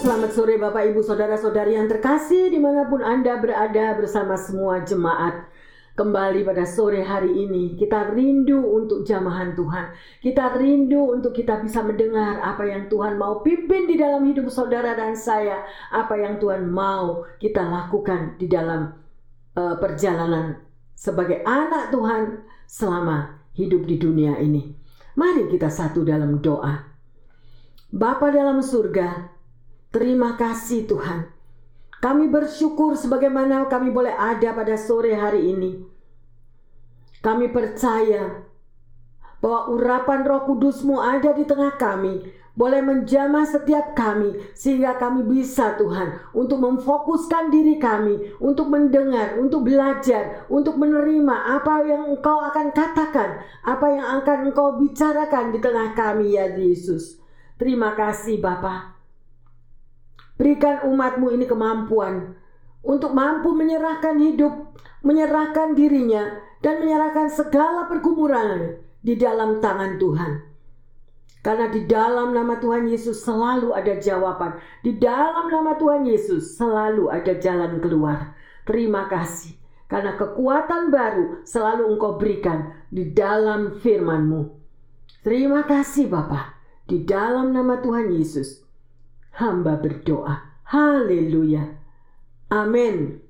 Selamat sore Bapak Ibu Saudara-saudari yang terkasih di mana pun Anda berada bersama semua jemaat Kembali pada sore hari ini kita rindu untuk jamahan Tuhan. Kita rindu untuk kita bisa mendengar apa yang Tuhan mau pimpin di dalam hidup saudara dan saya. Apa yang Tuhan mau kita lakukan di dalam uh, perjalanan sebagai anak Tuhan selama hidup di dunia ini. Mari kita satu dalam doa. Bapa dalam surga, Terima kasih Tuhan. Kami bersyukur sebagaimana kami boleh ada pada sore hari ini. Kami percaya bahwa urapan roh kudusmu ada di tengah kami. Boleh menjamah setiap kami sehingga kami bisa Tuhan untuk memfokuskan diri kami untuk mendengar, untuk belajar, untuk menerima apa yang Engkau akan katakan, apa yang akan Engkau bicarakan di tengah kami ya Yesus. Terima kasih Bapak. Berikan umatmu ini kemampuan untuk mampu menyerahkan hidup, menyerahkan dirinya, dan menyerahkan segala pergumulan di dalam tangan Tuhan. Karena di dalam nama Tuhan Yesus selalu ada jawaban. Di dalam nama Tuhan Yesus selalu ada jalan keluar. Terima kasih. Karena kekuatan baru selalu engkau berikan di dalam firman-Mu. Terima kasih Bapak. Di dalam nama Tuhan Yesus hamba berdoa. Haleluya. Amin.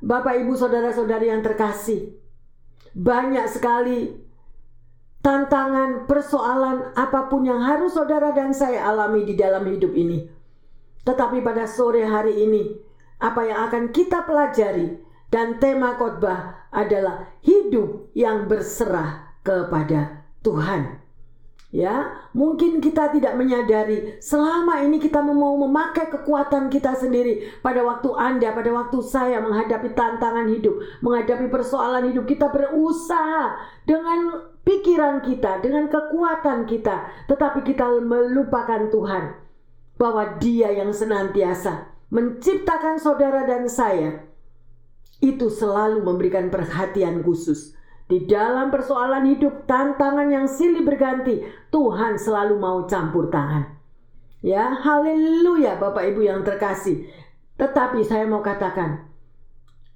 Bapak, ibu, saudara-saudari yang terkasih, banyak sekali tantangan, persoalan, apa pun yang harus saudara dan saya alami di dalam hidup ini. Tetapi pada sore hari ini, apa yang akan kita pelajari dan tema khotbah adalah hidup yang berserah kepada Tuhan. Ya, mungkin kita tidak menyadari. Selama ini kita mau memakai kekuatan kita sendiri. Pada waktu Anda, pada waktu saya menghadapi tantangan hidup, menghadapi persoalan hidup, kita berusaha dengan pikiran kita, dengan kekuatan kita, tetapi kita melupakan Tuhan bahwa Dia yang senantiasa menciptakan saudara dan saya. Itu selalu memberikan perhatian khusus di dalam persoalan hidup, tantangan yang silih berganti, Tuhan selalu mau campur tangan. Ya, haleluya Bapak Ibu yang terkasih. Tetapi saya mau katakan,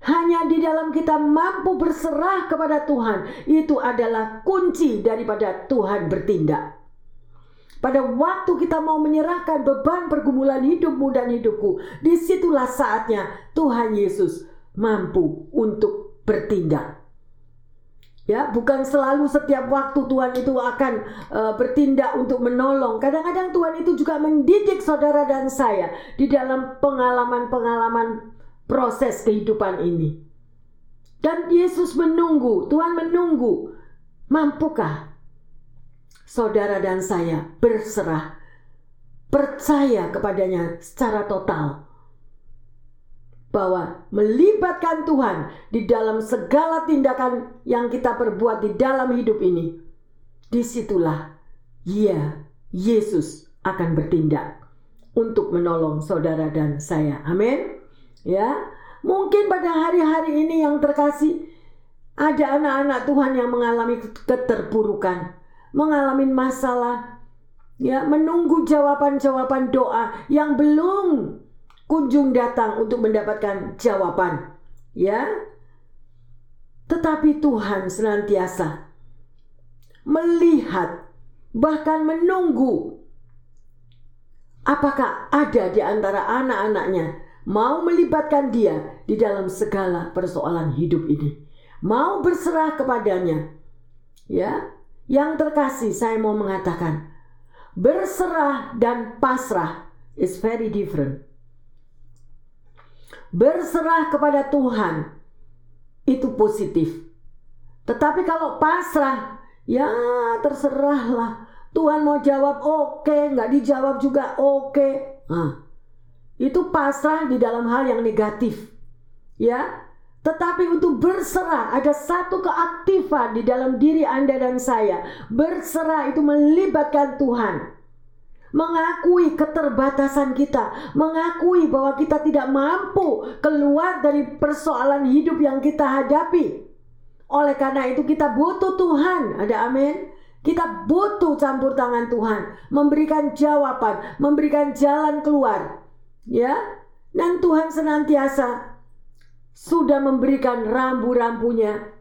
hanya di dalam kita mampu berserah kepada Tuhan, itu adalah kunci daripada Tuhan bertindak. Pada waktu kita mau menyerahkan beban pergumulan hidupmu dan hidupku, di situlah saatnya Tuhan Yesus mampu untuk bertindak. Ya, bukan selalu setiap waktu Tuhan itu akan uh, bertindak untuk menolong. Kadang-kadang Tuhan itu juga mendidik saudara dan saya di dalam pengalaman-pengalaman proses kehidupan ini. Dan Yesus menunggu, Tuhan menunggu, mampukah saudara dan saya berserah, percaya kepadanya secara total bahwa melibatkan Tuhan di dalam segala tindakan yang kita perbuat di dalam hidup ini, di situlah ya Yesus akan bertindak untuk menolong saudara dan saya. Amin. Ya, mungkin pada hari-hari ini yang terkasih ada anak-anak Tuhan yang mengalami keterpurukan, mengalami masalah, ya menunggu jawaban-jawaban doa yang belum kunjung datang untuk mendapatkan jawaban. Ya. Tetapi Tuhan senantiasa melihat bahkan menunggu apakah ada di antara anak-anaknya mau melibatkan dia di dalam segala persoalan hidup ini. Mau berserah kepadanya. Ya, yang terkasih saya mau mengatakan berserah dan pasrah is very different berserah kepada Tuhan itu positif. Tetapi kalau pasrah, ya terserahlah. Tuhan mau jawab oke, okay, nggak dijawab juga oke. Okay. Nah, itu pasrah di dalam hal yang negatif. Ya, tetapi untuk berserah ada satu keaktifan di dalam diri Anda dan saya. Berserah itu melibatkan Tuhan. Mengakui keterbatasan kita, mengakui bahwa kita tidak mampu keluar dari persoalan hidup yang kita hadapi. Oleh karena itu kita butuh Tuhan. Ada amin. Kita butuh campur tangan Tuhan, memberikan jawaban, memberikan jalan keluar. Ya. Dan Tuhan senantiasa sudah memberikan rambu-rambunya,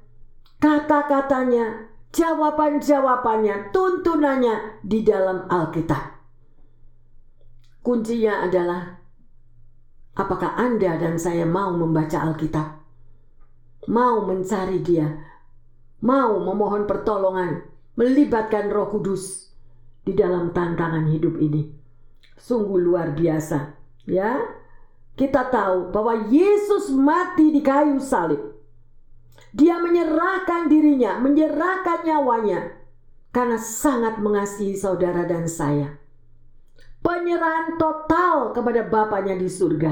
kata-katanya, jawaban-jawabannya, tuntunannya di dalam Alkitab. Kuncinya adalah apakah Anda dan saya mau membaca Alkitab? Mau mencari dia? Mau memohon pertolongan, melibatkan Roh Kudus di dalam tantangan hidup ini? Sungguh luar biasa, ya kita tahu bahwa Yesus mati di kayu salib. Dia menyerahkan dirinya, menyerahkan nyawanya karena sangat mengasihi saudara dan saya. Penyerahan total kepada Bapaknya di surga.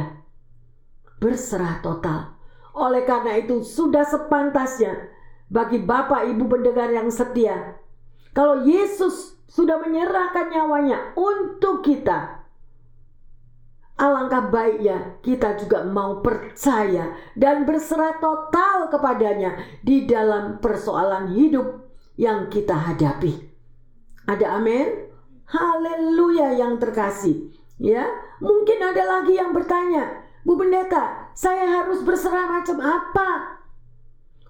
Berserah total. Oleh karena itu sudah sepantasnya bagi Bapak Ibu pendengar yang setia. Kalau Yesus sudah menyerahkan nyawanya untuk kita, Alangkah baiknya kita juga mau percaya dan berserah total kepadanya di dalam persoalan hidup yang kita hadapi. Ada amin? Haleluya yang terkasih. Ya, mungkin ada lagi yang bertanya, Bu Pendeta, saya harus berserah macam apa?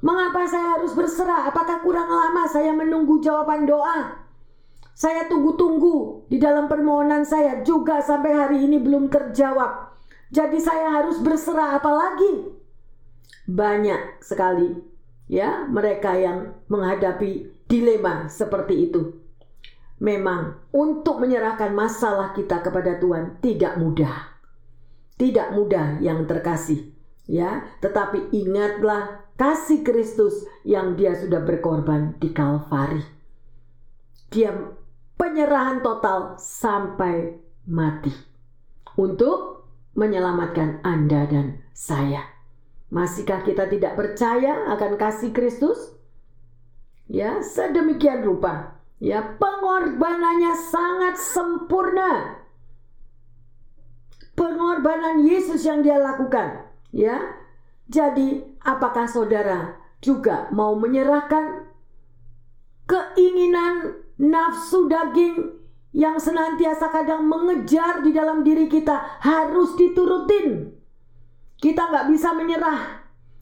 Mengapa saya harus berserah? Apakah kurang lama saya menunggu jawaban doa? Saya tunggu-tunggu di dalam permohonan saya juga sampai hari ini belum terjawab. Jadi saya harus berserah apalagi? Banyak sekali ya mereka yang menghadapi dilema seperti itu. Memang untuk menyerahkan masalah kita kepada Tuhan tidak mudah. Tidak mudah yang terkasih, ya. Tetapi ingatlah kasih Kristus yang dia sudah berkorban di Kalvari. Dia penyerahan total sampai mati untuk menyelamatkan Anda dan saya. Masihkah kita tidak percaya akan kasih Kristus? Ya, sedemikian rupa. Ya, pengorbanannya sangat sempurna. Pengorbanan Yesus yang dia lakukan, ya. Jadi, apakah saudara juga mau menyerahkan keinginan nafsu daging yang senantiasa kadang mengejar di dalam diri kita harus diturutin. Kita nggak bisa menyerah.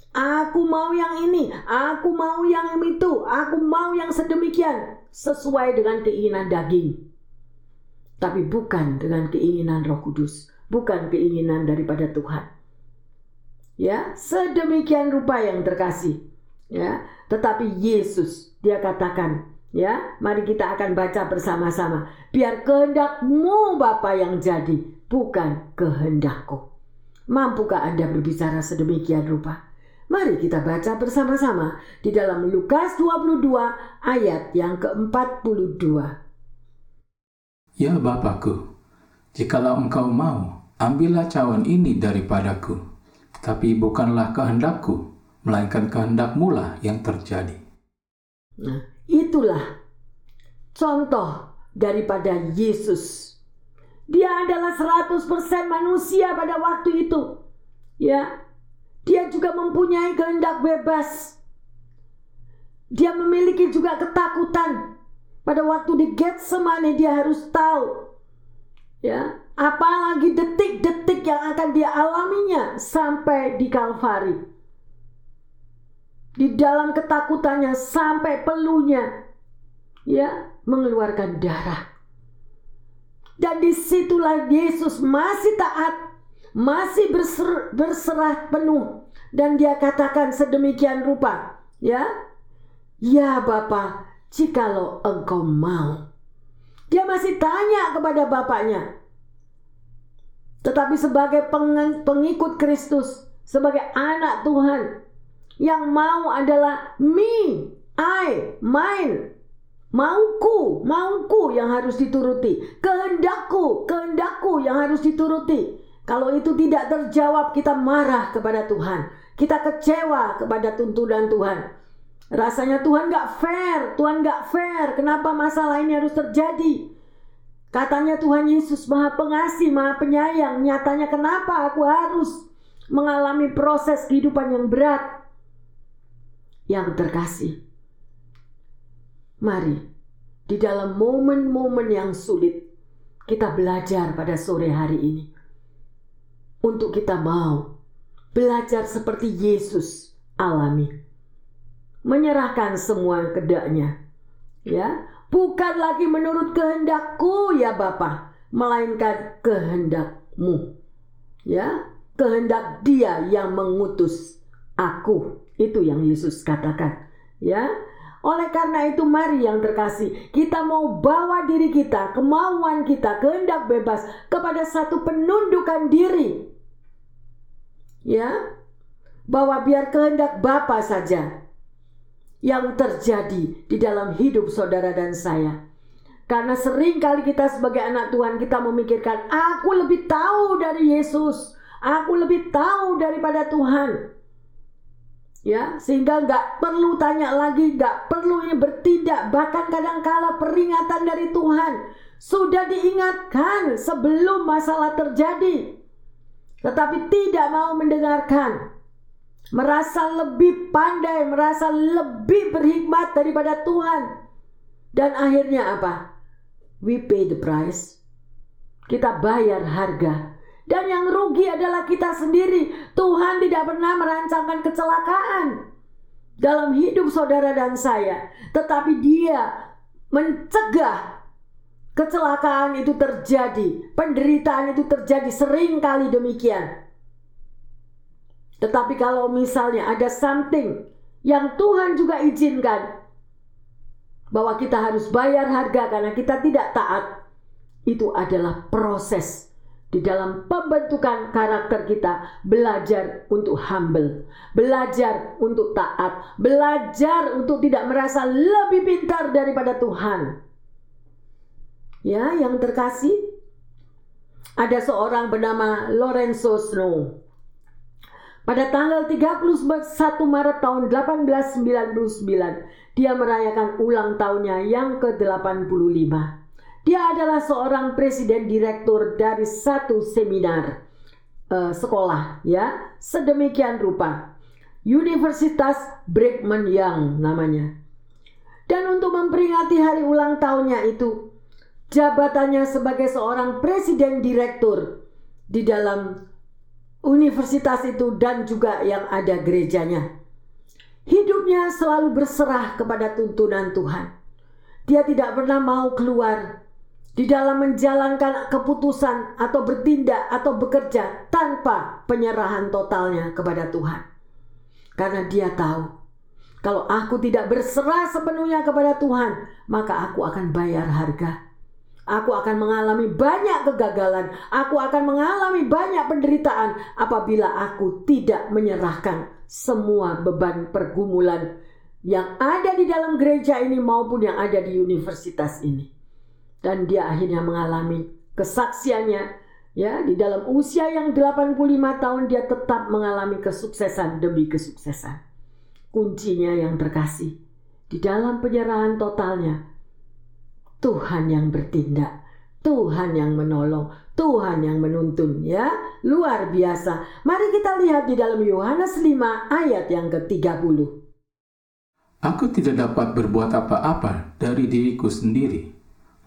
Aku mau yang ini, aku mau yang itu, aku mau yang sedemikian sesuai dengan keinginan daging. Tapi bukan dengan keinginan Roh Kudus, bukan keinginan daripada Tuhan. Ya, sedemikian rupa yang terkasih. Ya, tetapi Yesus dia katakan, Ya, mari kita akan baca bersama-sama. Biar kehendakmu Bapa yang jadi, bukan kehendakku. Mampukah Anda berbicara sedemikian rupa? Mari kita baca bersama-sama di dalam Lukas 22 ayat yang ke-42. Ya Bapakku, jikalau engkau mau, ambillah cawan ini daripadaku. Tapi bukanlah kehendakku, melainkan kehendakmu lah yang terjadi. Nah, Itulah contoh daripada Yesus. Dia adalah 100% manusia pada waktu itu. Ya. Dia juga mempunyai kehendak bebas. Dia memiliki juga ketakutan. Pada waktu di Getsemane dia harus tahu. Ya, apalagi detik-detik yang akan dia alaminya sampai di Kalvari di dalam ketakutannya sampai peluhnya ya mengeluarkan darah. Dan di situlah Yesus masih taat, masih berser, berserah penuh. Dan dia katakan sedemikian rupa, ya, ya Bapa, jikalau engkau mau. Dia masih tanya kepada bapaknya. Tetapi sebagai pengikut Kristus, sebagai anak Tuhan, yang mau adalah me, I, mine. Mauku, mauku yang harus dituruti. Kehendakku, kehendakku yang harus dituruti. Kalau itu tidak terjawab, kita marah kepada Tuhan. kita kecewa kepada tuntunan Tuhan. Rasanya Tuhan gak fair, Tuhan gak fair. Kenapa masalah ini harus terjadi? Katanya Tuhan Yesus maha pengasih, maha penyayang. Nyatanya kenapa aku harus mengalami proses kehidupan yang berat? Yang terkasih. Mari, di dalam momen-momen yang sulit, kita belajar pada sore hari ini. Untuk kita mau belajar seperti Yesus alami. Menyerahkan semua kedaknya. Ya, bukan lagi menurut kehendakku ya Bapa, melainkan kehendakmu. Ya, kehendak Dia yang mengutus aku. Itu yang Yesus katakan. Ya, oleh karena itu mari yang terkasih, kita mau bawa diri kita, kemauan kita, kehendak bebas kepada satu penundukan diri ya bahwa biar kehendak Bapa saja yang terjadi di dalam hidup saudara dan saya. Karena sering kali kita sebagai anak Tuhan kita memikirkan aku lebih tahu dari Yesus, aku lebih tahu daripada Tuhan. Ya, sehingga nggak perlu tanya lagi, nggak perlu ini bertindak, bahkan kadang-kala peringatan dari Tuhan sudah diingatkan sebelum masalah terjadi tetapi tidak mau mendengarkan. Merasa lebih pandai, merasa lebih berhikmat daripada Tuhan. Dan akhirnya apa? We pay the price. Kita bayar harga. Dan yang rugi adalah kita sendiri. Tuhan tidak pernah merancangkan kecelakaan dalam hidup saudara dan saya, tetapi Dia mencegah Kecelakaan itu terjadi, penderitaan itu terjadi sering kali demikian. Tetapi kalau misalnya ada something yang Tuhan juga izinkan bahwa kita harus bayar harga karena kita tidak taat, itu adalah proses di dalam pembentukan karakter kita belajar untuk humble, belajar untuk taat, belajar untuk tidak merasa lebih pintar daripada Tuhan. Ya, yang terkasih, ada seorang bernama Lorenzo Snow. Pada tanggal 31 Maret tahun 1899, dia merayakan ulang tahunnya yang ke-85. Dia adalah seorang presiden direktur dari satu seminar uh, sekolah, ya, sedemikian rupa. Universitas Brigham Young namanya. Dan untuk memperingati hari ulang tahunnya itu, jabatannya sebagai seorang presiden direktur di dalam universitas itu dan juga yang ada gerejanya. Hidupnya selalu berserah kepada tuntunan Tuhan. Dia tidak pernah mau keluar di dalam menjalankan keputusan atau bertindak atau bekerja tanpa penyerahan totalnya kepada Tuhan. Karena dia tahu kalau aku tidak berserah sepenuhnya kepada Tuhan, maka aku akan bayar harga Aku akan mengalami banyak kegagalan. Aku akan mengalami banyak penderitaan apabila aku tidak menyerahkan semua beban pergumulan yang ada di dalam gereja ini maupun yang ada di universitas ini. Dan dia akhirnya mengalami kesaksiannya ya di dalam usia yang 85 tahun dia tetap mengalami kesuksesan demi kesuksesan. Kuncinya yang terkasih di dalam penyerahan totalnya Tuhan yang bertindak, Tuhan yang menolong, Tuhan yang menuntun ya. Luar biasa. Mari kita lihat di dalam Yohanes 5 ayat yang ke-30. Aku tidak dapat berbuat apa-apa dari diriku sendiri.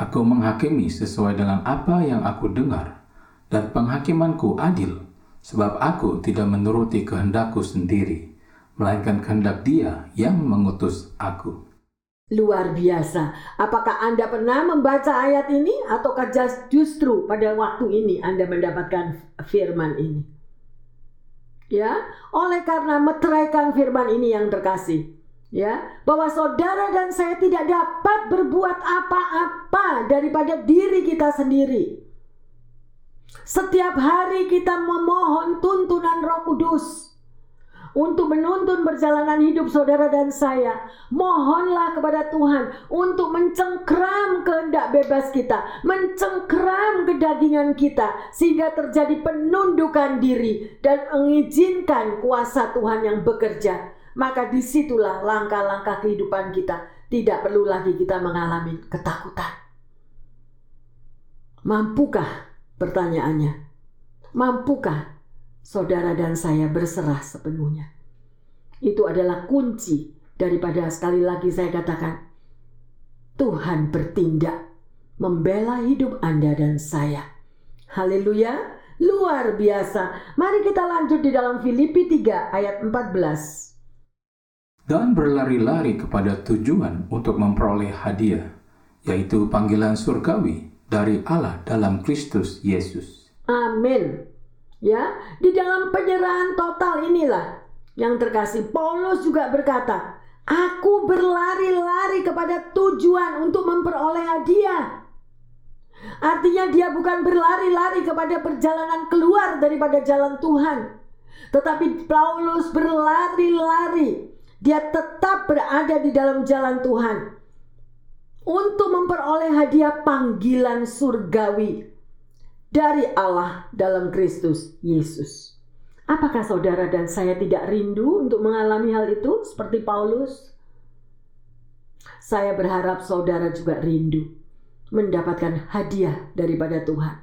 Aku menghakimi sesuai dengan apa yang aku dengar, dan penghakimanku adil, sebab aku tidak menuruti kehendakku sendiri, melainkan kehendak Dia yang mengutus aku. Luar biasa. Apakah Anda pernah membaca ayat ini ataukah justru pada waktu ini Anda mendapatkan firman ini? Ya, oleh karena meteraikan firman ini yang terkasih, ya, bahwa saudara dan saya tidak dapat berbuat apa-apa daripada diri kita sendiri. Setiap hari kita memohon tuntunan Roh Kudus untuk menuntun perjalanan hidup saudara dan saya. Mohonlah kepada Tuhan untuk mencengkram kehendak bebas kita, mencengkram kedagingan kita, sehingga terjadi penundukan diri dan mengizinkan kuasa Tuhan yang bekerja. Maka di situlah langkah-langkah kehidupan kita. Tidak perlu lagi kita mengalami ketakutan. Mampukah? Pertanyaannya, mampukah saudara dan saya berserah sepenuhnya? Itu adalah kunci daripada sekali lagi saya katakan, Tuhan bertindak membela hidup Anda dan saya. Haleluya, luar biasa. Mari kita lanjut di dalam Filipi 3 ayat 14. Dan berlari-lari kepada tujuan untuk memperoleh hadiah, yaitu panggilan surgawi dari Allah dalam Kristus Yesus. Amin. Ya, di dalam penyerahan total inilah yang terkasih Paulus juga berkata, "Aku berlari-lari kepada tujuan untuk memperoleh hadiah." Artinya dia bukan berlari-lari kepada perjalanan keluar daripada jalan Tuhan. Tetapi Paulus berlari-lari. Dia tetap berada di dalam jalan Tuhan untuk memperoleh hadiah panggilan surgawi dari Allah dalam Kristus Yesus. Apakah saudara dan saya tidak rindu untuk mengalami hal itu seperti Paulus? Saya berharap saudara juga rindu mendapatkan hadiah daripada Tuhan.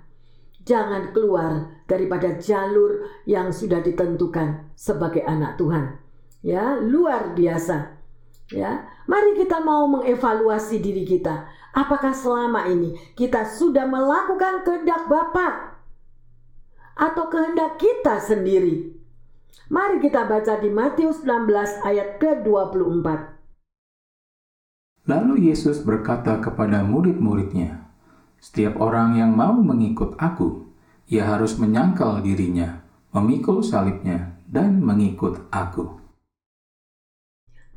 Jangan keluar daripada jalur yang sudah ditentukan sebagai anak Tuhan. Ya, luar biasa. Ya, mari kita mau mengevaluasi diri kita. Apakah selama ini kita sudah melakukan kehendak Bapa atau kehendak kita sendiri? Mari kita baca di Matius 16 ayat ke-24. Lalu Yesus berkata kepada murid-muridnya, "Setiap orang yang mau mengikut Aku, ia harus menyangkal dirinya, memikul salibnya, dan mengikut Aku."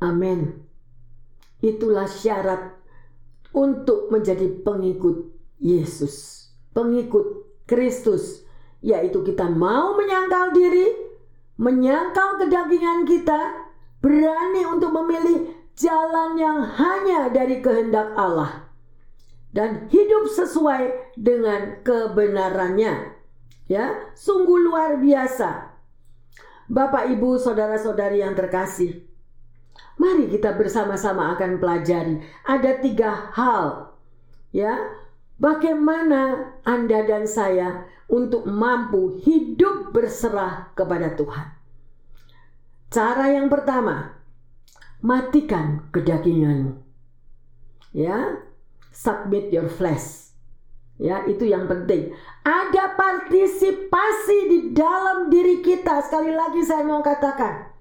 Amin. Itulah syarat untuk menjadi pengikut Yesus, pengikut Kristus, yaitu kita mau menyangkal diri, menyangkal kedagingan kita, berani untuk memilih jalan yang hanya dari kehendak Allah dan hidup sesuai dengan kebenarannya. Ya, sungguh luar biasa. Bapak, Ibu, saudara-saudari yang terkasih, Mari kita bersama-sama akan pelajari. Ada tiga hal, ya. Bagaimana Anda dan saya untuk mampu hidup berserah kepada Tuhan. Cara yang pertama, matikan kedaginganmu. Ya, submit your flesh. Ya, itu yang penting. Ada partisipasi di dalam diri kita. Sekali lagi saya mau katakan,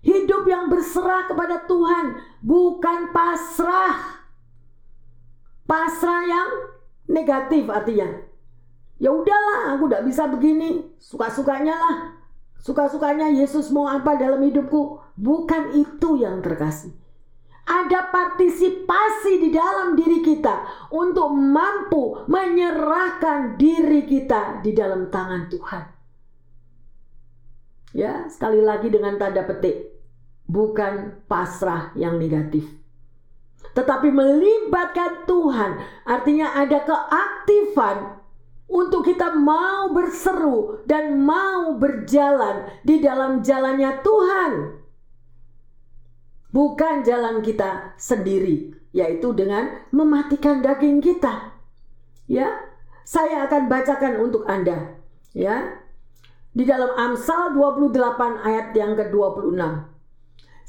Hidup yang berserah kepada Tuhan, bukan pasrah. Pasrah yang negatif artinya. Ya udahlah, aku tidak bisa begini, suka-sukanya lah. Suka-sukanya Yesus mau apa dalam hidupku? Bukan itu yang terkasih. Ada partisipasi di dalam diri kita untuk mampu menyerahkan diri kita di dalam tangan Tuhan. Ya, sekali lagi dengan tanda petik. Bukan pasrah yang negatif. Tetapi melibatkan Tuhan. Artinya ada keaktifan untuk kita mau berseru dan mau berjalan di dalam jalannya Tuhan. Bukan jalan kita sendiri, yaitu dengan mematikan daging kita. Ya, saya akan bacakan untuk Anda. Ya, di dalam Amsal 28 ayat yang ke-26.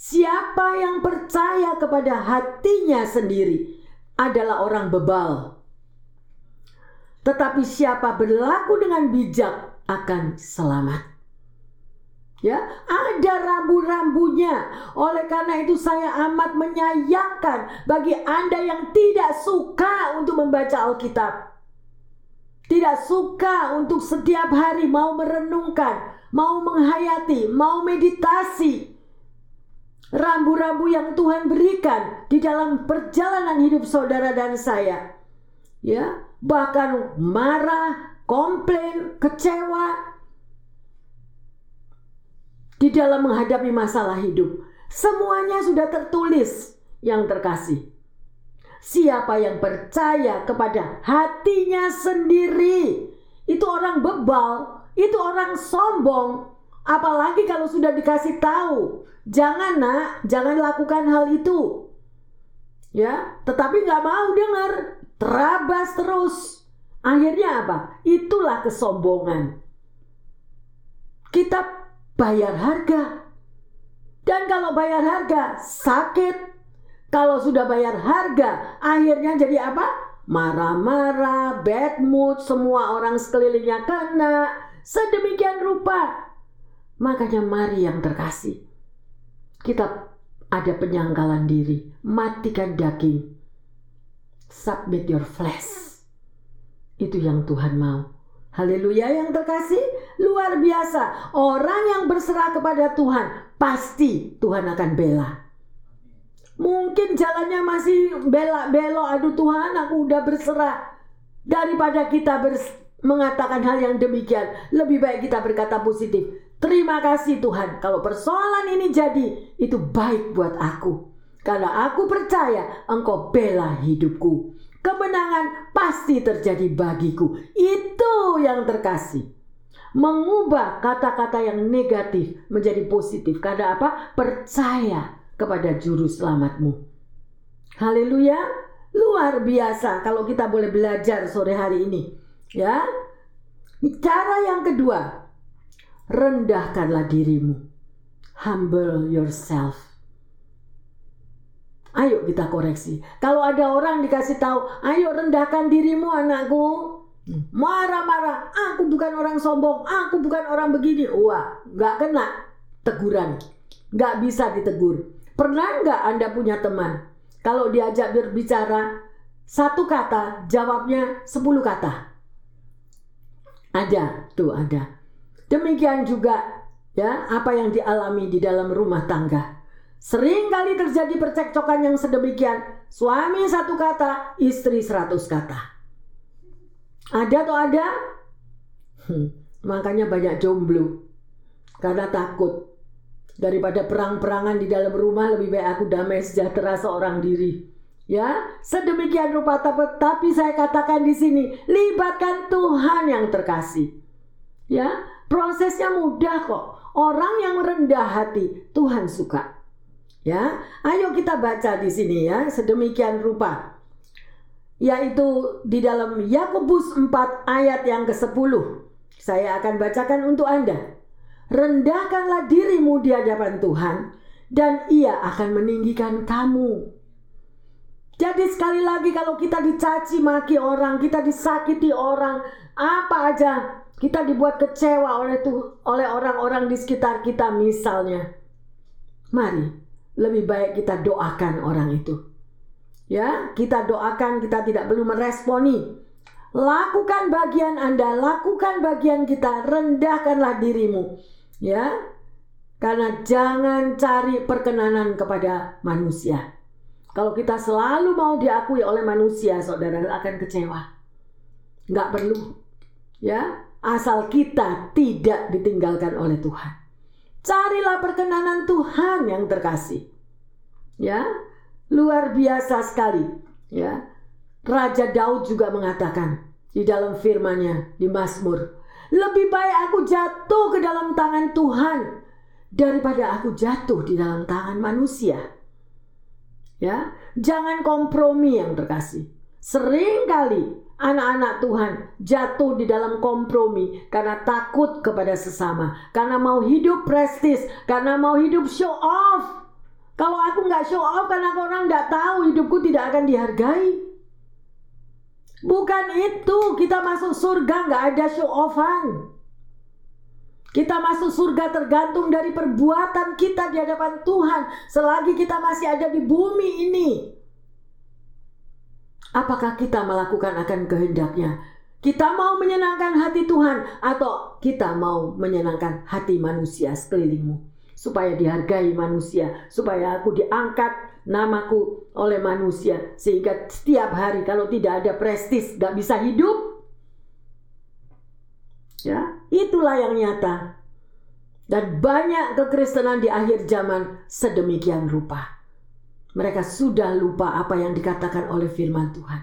Siapa yang percaya kepada hatinya sendiri adalah orang bebal. Tetapi siapa berlaku dengan bijak akan selamat. Ya, ada rambu-rambunya. Oleh karena itu saya amat menyayangkan bagi Anda yang tidak suka untuk membaca Alkitab tidak suka untuk setiap hari mau merenungkan, mau menghayati, mau meditasi rambu-rambu yang Tuhan berikan di dalam perjalanan hidup saudara dan saya. Ya, bahkan marah, komplain, kecewa. di dalam menghadapi masalah hidup. Semuanya sudah tertulis yang terkasih. Siapa yang percaya kepada hatinya sendiri, itu orang bebal, itu orang sombong. Apalagi kalau sudah dikasih tahu, jangan nak, jangan lakukan hal itu. Ya, tetapi nggak mau dengar, terabas terus. Akhirnya apa? Itulah kesombongan. Kita bayar harga. Dan kalau bayar harga, sakit, kalau sudah bayar harga, akhirnya jadi apa? Marah-marah, bad mood, semua orang sekelilingnya kena. Sedemikian rupa. Makanya mari yang terkasih. Kita ada penyangkalan diri. Matikan daging. Submit your flesh. Itu yang Tuhan mau. Haleluya yang terkasih, luar biasa. Orang yang berserah kepada Tuhan, pasti Tuhan akan bela. Mungkin jalannya masih belok-belok. Aduh Tuhan, aku udah berserah. Daripada kita mengatakan hal yang demikian, lebih baik kita berkata positif. Terima kasih Tuhan, kalau persoalan ini jadi, itu baik buat aku. Karena aku percaya Engkau bela hidupku. Kemenangan pasti terjadi bagiku. Itu yang terkasih. Mengubah kata-kata yang negatif menjadi positif. Karena apa? Percaya kepada juru selamatmu. Haleluya, luar biasa kalau kita boleh belajar sore hari ini. Ya. Cara yang kedua, rendahkanlah dirimu. Humble yourself. Ayo kita koreksi. Kalau ada orang dikasih tahu, ayo rendahkan dirimu anakku. Marah-marah, aku bukan orang sombong, aku bukan orang begini. Wah, nggak kena teguran. Nggak bisa ditegur. Pernah nggak Anda punya teman? Kalau diajak berbicara satu kata, jawabnya sepuluh kata. Ada, tuh ada. Demikian juga ya apa yang dialami di dalam rumah tangga. Sering kali terjadi percekcokan yang sedemikian. Suami satu kata, istri seratus kata. Ada atau ada? Hmm, makanya banyak jomblo. Karena takut daripada perang-perangan di dalam rumah lebih baik aku damai sejahtera seorang diri. Ya, sedemikian rupa tapi saya katakan di sini libatkan Tuhan yang terkasih. Ya, prosesnya mudah kok. Orang yang rendah hati Tuhan suka. Ya, ayo kita baca di sini ya, sedemikian rupa. Yaitu di dalam Yakobus 4 ayat yang ke-10. Saya akan bacakan untuk Anda rendahkanlah dirimu di hadapan Tuhan dan ia akan meninggikan kamu. Jadi sekali lagi kalau kita dicaci maki orang, kita disakiti orang, apa aja kita dibuat kecewa oleh tuh oleh orang-orang di sekitar kita misalnya. Mari lebih baik kita doakan orang itu. Ya, kita doakan, kita tidak perlu meresponi. Lakukan bagian Anda, lakukan bagian kita, rendahkanlah dirimu ya karena jangan cari perkenanan kepada manusia kalau kita selalu mau diakui oleh manusia saudara akan kecewa nggak perlu ya asal kita tidak ditinggalkan oleh Tuhan carilah perkenanan Tuhan yang terkasih ya luar biasa sekali ya Raja Daud juga mengatakan di dalam firman-Nya di Mazmur lebih baik aku jatuh ke dalam tangan Tuhan daripada aku jatuh di dalam tangan manusia. Ya, jangan kompromi yang terkasih. Sering kali anak-anak Tuhan jatuh di dalam kompromi karena takut kepada sesama, karena mau hidup prestis, karena mau hidup show off. Kalau aku nggak show off karena orang nggak tahu hidupku tidak akan dihargai. Bukan itu, kita masuk surga nggak ada show offan. Kita masuk surga tergantung dari perbuatan kita di hadapan Tuhan selagi kita masih ada di bumi ini. Apakah kita melakukan akan kehendaknya? Kita mau menyenangkan hati Tuhan atau kita mau menyenangkan hati manusia sekelilingmu supaya dihargai manusia, supaya aku diangkat namaku oleh manusia sehingga setiap hari kalau tidak ada prestis gak bisa hidup ya itulah yang nyata Dan banyak kekristenan di akhir zaman sedemikian rupa. Mereka sudah lupa apa yang dikatakan oleh firman Tuhan.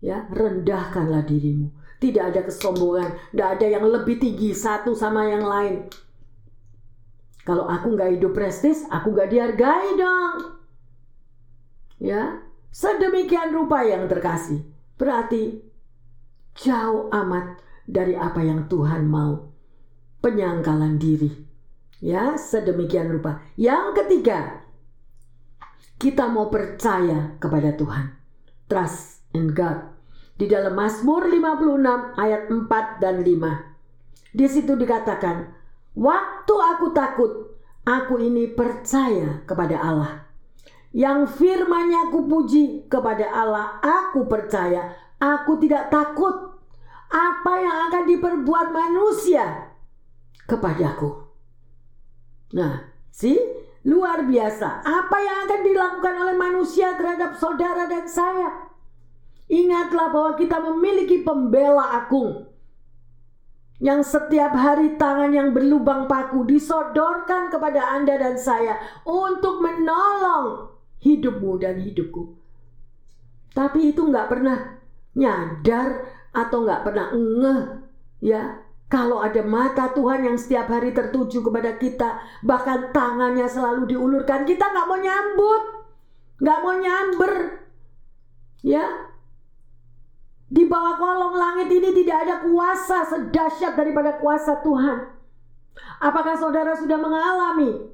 Ya, rendahkanlah dirimu. Tidak ada kesombongan, tidak ada yang lebih tinggi satu sama yang lain. Kalau aku nggak hidup prestis, aku nggak dihargai dong. Ya, sedemikian rupa yang terkasih. Berarti jauh amat dari apa yang Tuhan mau. Penyangkalan diri. Ya, sedemikian rupa. Yang ketiga, kita mau percaya kepada Tuhan. Trust in God. Di dalam Mazmur 56 ayat 4 dan 5. Di situ dikatakan, "Waktu aku takut, aku ini percaya kepada Allah." Yang firmannya aku puji kepada Allah, aku percaya, aku tidak takut apa yang akan diperbuat manusia kepadaku. Nah, si luar biasa. Apa yang akan dilakukan oleh manusia terhadap saudara dan saya? Ingatlah bahwa kita memiliki pembela agung yang setiap hari tangan yang berlubang paku disodorkan kepada Anda dan saya untuk menolong hidupmu dan hidupku. Tapi itu nggak pernah nyadar atau nggak pernah ngeh ya kalau ada mata Tuhan yang setiap hari tertuju kepada kita, bahkan tangannya selalu diulurkan, kita nggak mau nyambut, nggak mau nyamber, ya. Di bawah kolong langit ini tidak ada kuasa sedahsyat daripada kuasa Tuhan. Apakah saudara sudah mengalami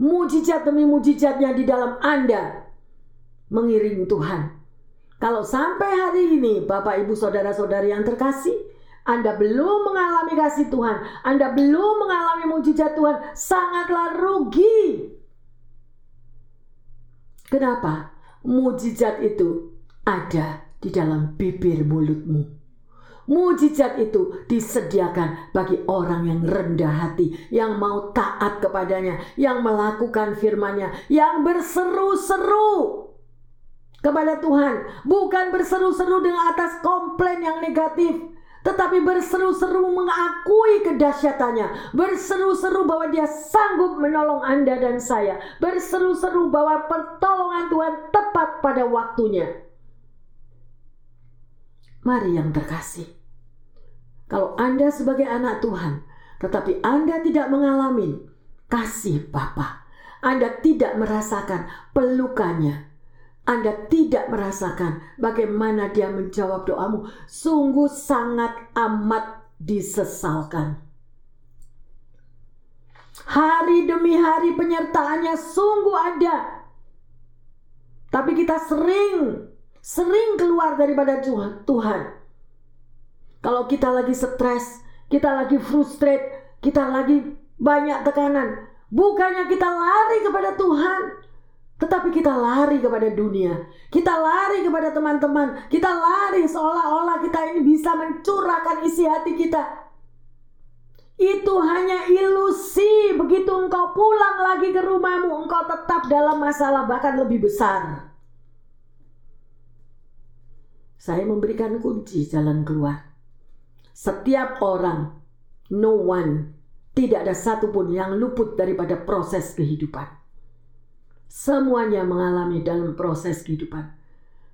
mujizat demi mujizatnya di dalam Anda mengiring Tuhan? Kalau sampai hari ini, Bapak, Ibu, saudara-saudari yang terkasih, anda belum mengalami kasih Tuhan, Anda belum mengalami mujizat Tuhan, sangatlah rugi. Kenapa? Mujizat itu ada di dalam bibir mulutmu. Mujizat itu disediakan bagi orang yang rendah hati, yang mau taat kepadanya, yang melakukan firman-Nya, yang berseru-seru kepada Tuhan, bukan berseru-seru dengan atas komplain yang negatif, tetapi berseru-seru mengakui kedahsyatannya, berseru-seru bahwa dia sanggup menolong Anda dan saya, berseru-seru bahwa pertolongan Tuhan tepat pada waktunya. Mari yang terkasih. Kalau Anda sebagai anak Tuhan, tetapi Anda tidak mengalami kasih Bapa, Anda tidak merasakan pelukannya, anda tidak merasakan bagaimana dia menjawab doamu, sungguh sangat amat disesalkan. Hari demi hari penyertaannya sungguh ada. Tapi kita sering, sering keluar daripada Tuhan. Kalau kita lagi stres, kita lagi frustrate, kita lagi banyak tekanan. Bukannya kita lari kepada Tuhan, tetapi kita lari kepada dunia, kita lari kepada teman-teman, kita lari seolah-olah kita ini bisa mencurahkan isi hati kita. Itu hanya ilusi. Begitu engkau pulang lagi ke rumahmu, engkau tetap dalam masalah bahkan lebih besar. Saya memberikan kunci jalan keluar. Setiap orang, no one, tidak ada satupun yang luput daripada proses kehidupan. Semuanya mengalami dalam proses kehidupan.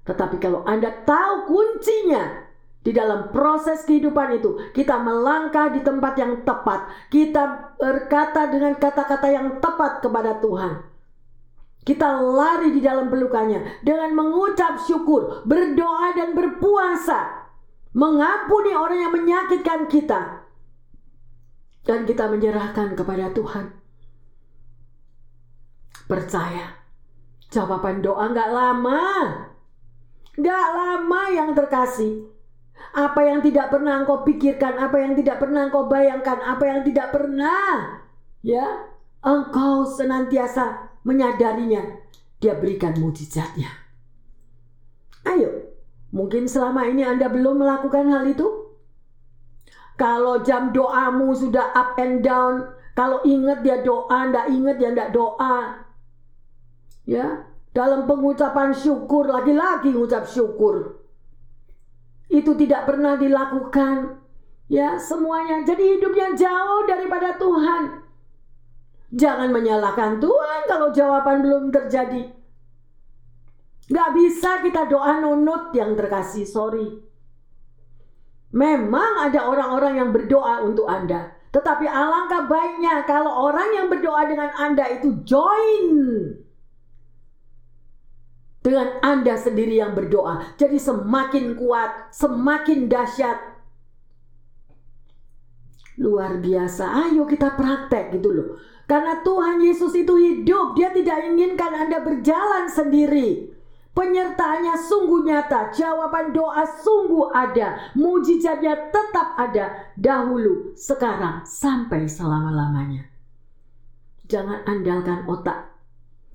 Tetapi kalau Anda tahu kuncinya di dalam proses kehidupan itu, kita melangkah di tempat yang tepat. Kita berkata dengan kata-kata yang tepat kepada Tuhan. Kita lari di dalam pelukannya dengan mengucap syukur, berdoa dan berpuasa. Mengampuni orang yang menyakitkan kita. Dan kita menyerahkan kepada Tuhan Percaya, jawaban doa nggak lama. Nggak lama yang terkasih. Apa yang tidak pernah engkau pikirkan, apa yang tidak pernah engkau bayangkan, apa yang tidak pernah, ya, engkau senantiasa menyadarinya. Dia berikan mujizatnya. Ayo, mungkin selama ini Anda belum melakukan hal itu. Kalau jam doamu sudah up and down, kalau ingat dia doa, ndak ingat dia ndak doa, Ya, dalam pengucapan syukur lagi-lagi mengucap syukur. Itu tidak pernah dilakukan. Ya, semuanya jadi hidupnya jauh daripada Tuhan. Jangan menyalahkan Tuhan kalau jawaban belum terjadi. Gak bisa kita doa nunut yang terkasih, sorry. Memang ada orang-orang yang berdoa untuk Anda. Tetapi alangkah baiknya kalau orang yang berdoa dengan Anda itu join dengan Anda sendiri yang berdoa. Jadi semakin kuat, semakin dahsyat. Luar biasa. Ayo kita praktek gitu loh. Karena Tuhan Yesus itu hidup, Dia tidak inginkan Anda berjalan sendiri. Penyertaannya sungguh nyata, jawaban doa sungguh ada, mujizatnya tetap ada dahulu, sekarang, sampai selama-lamanya. Jangan andalkan otak,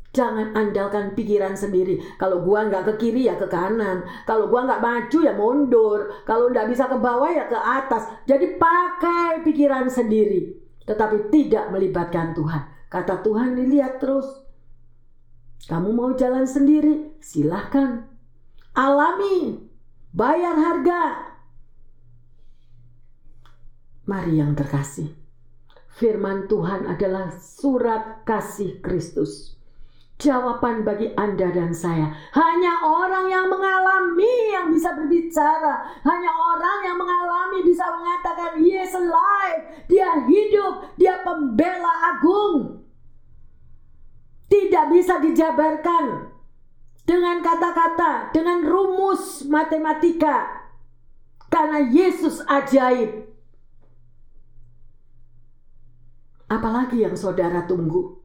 jangan andalkan pikiran sendiri. Kalau gua nggak ke kiri ya ke kanan, kalau gua nggak maju ya mundur, kalau nggak bisa ke bawah ya ke atas. Jadi pakai pikiran sendiri, tetapi tidak melibatkan Tuhan. Kata Tuhan dilihat terus, kamu mau jalan sendiri? Silahkan. Alami. Bayar harga. Mari yang terkasih. Firman Tuhan adalah surat kasih Kristus. Jawaban bagi Anda dan saya hanya orang yang mengalami yang bisa berbicara, hanya orang yang mengalami bisa mengatakan, "Yes, alive." Dia hidup, dia pembela agung tidak bisa dijabarkan dengan kata-kata, dengan rumus matematika. Karena Yesus ajaib. Apalagi yang saudara tunggu?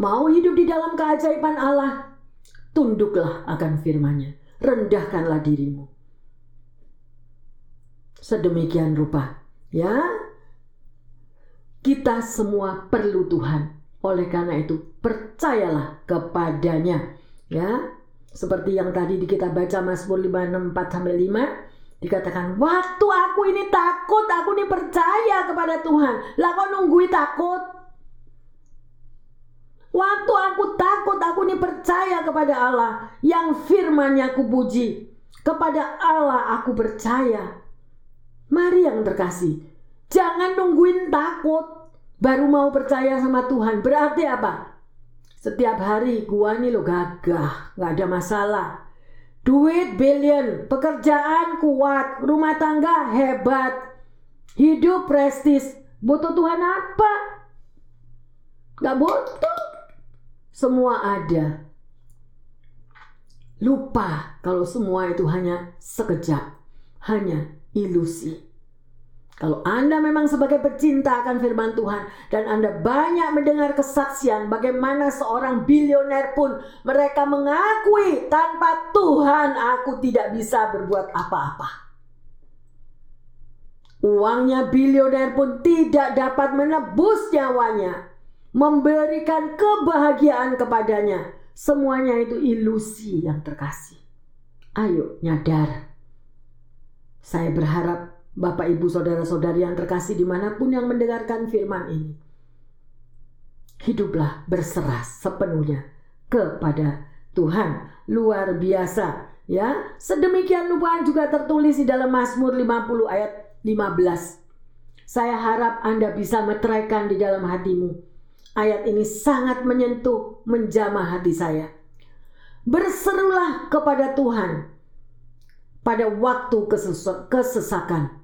Mau hidup di dalam keajaiban Allah? Tunduklah akan firman-Nya. Rendahkanlah dirimu. Sedemikian rupa, ya. Kita semua perlu Tuhan oleh karena itu, percayalah kepadanya. Ya, seperti yang tadi kita baca Mazmur 564 sampai 5 dikatakan waktu aku ini takut aku ini percaya kepada Tuhan lah kok nunggui takut waktu aku takut aku ini percaya kepada Allah yang firmannya aku puji kepada Allah aku percaya mari yang terkasih jangan nungguin takut baru mau percaya sama Tuhan. Berarti apa? Setiap hari gua nih lo gagah, nggak ada masalah. Duit billion, pekerjaan kuat, rumah tangga hebat, hidup prestis. Butuh Tuhan apa? Gak butuh. Semua ada. Lupa kalau semua itu hanya sekejap, hanya ilusi. Kalau Anda memang sebagai pecinta akan firman Tuhan dan Anda banyak mendengar kesaksian bagaimana seorang bilioner pun mereka mengakui tanpa Tuhan aku tidak bisa berbuat apa-apa. Uangnya bilioner pun tidak dapat menebus nyawanya, memberikan kebahagiaan kepadanya. Semuanya itu ilusi yang terkasih. Ayo nyadar. Saya berharap Bapak, Ibu, Saudara-saudari yang terkasih di mana pun yang mendengarkan firman ini. Hiduplah berserah sepenuhnya kepada Tuhan. Luar biasa. Ya, sedemikian rupa juga tertulis di dalam Mazmur 50 ayat 15. Saya harap Anda bisa meteraikan di dalam hatimu. Ayat ini sangat menyentuh, menjamah hati saya. Berserulah kepada Tuhan pada waktu kesesakan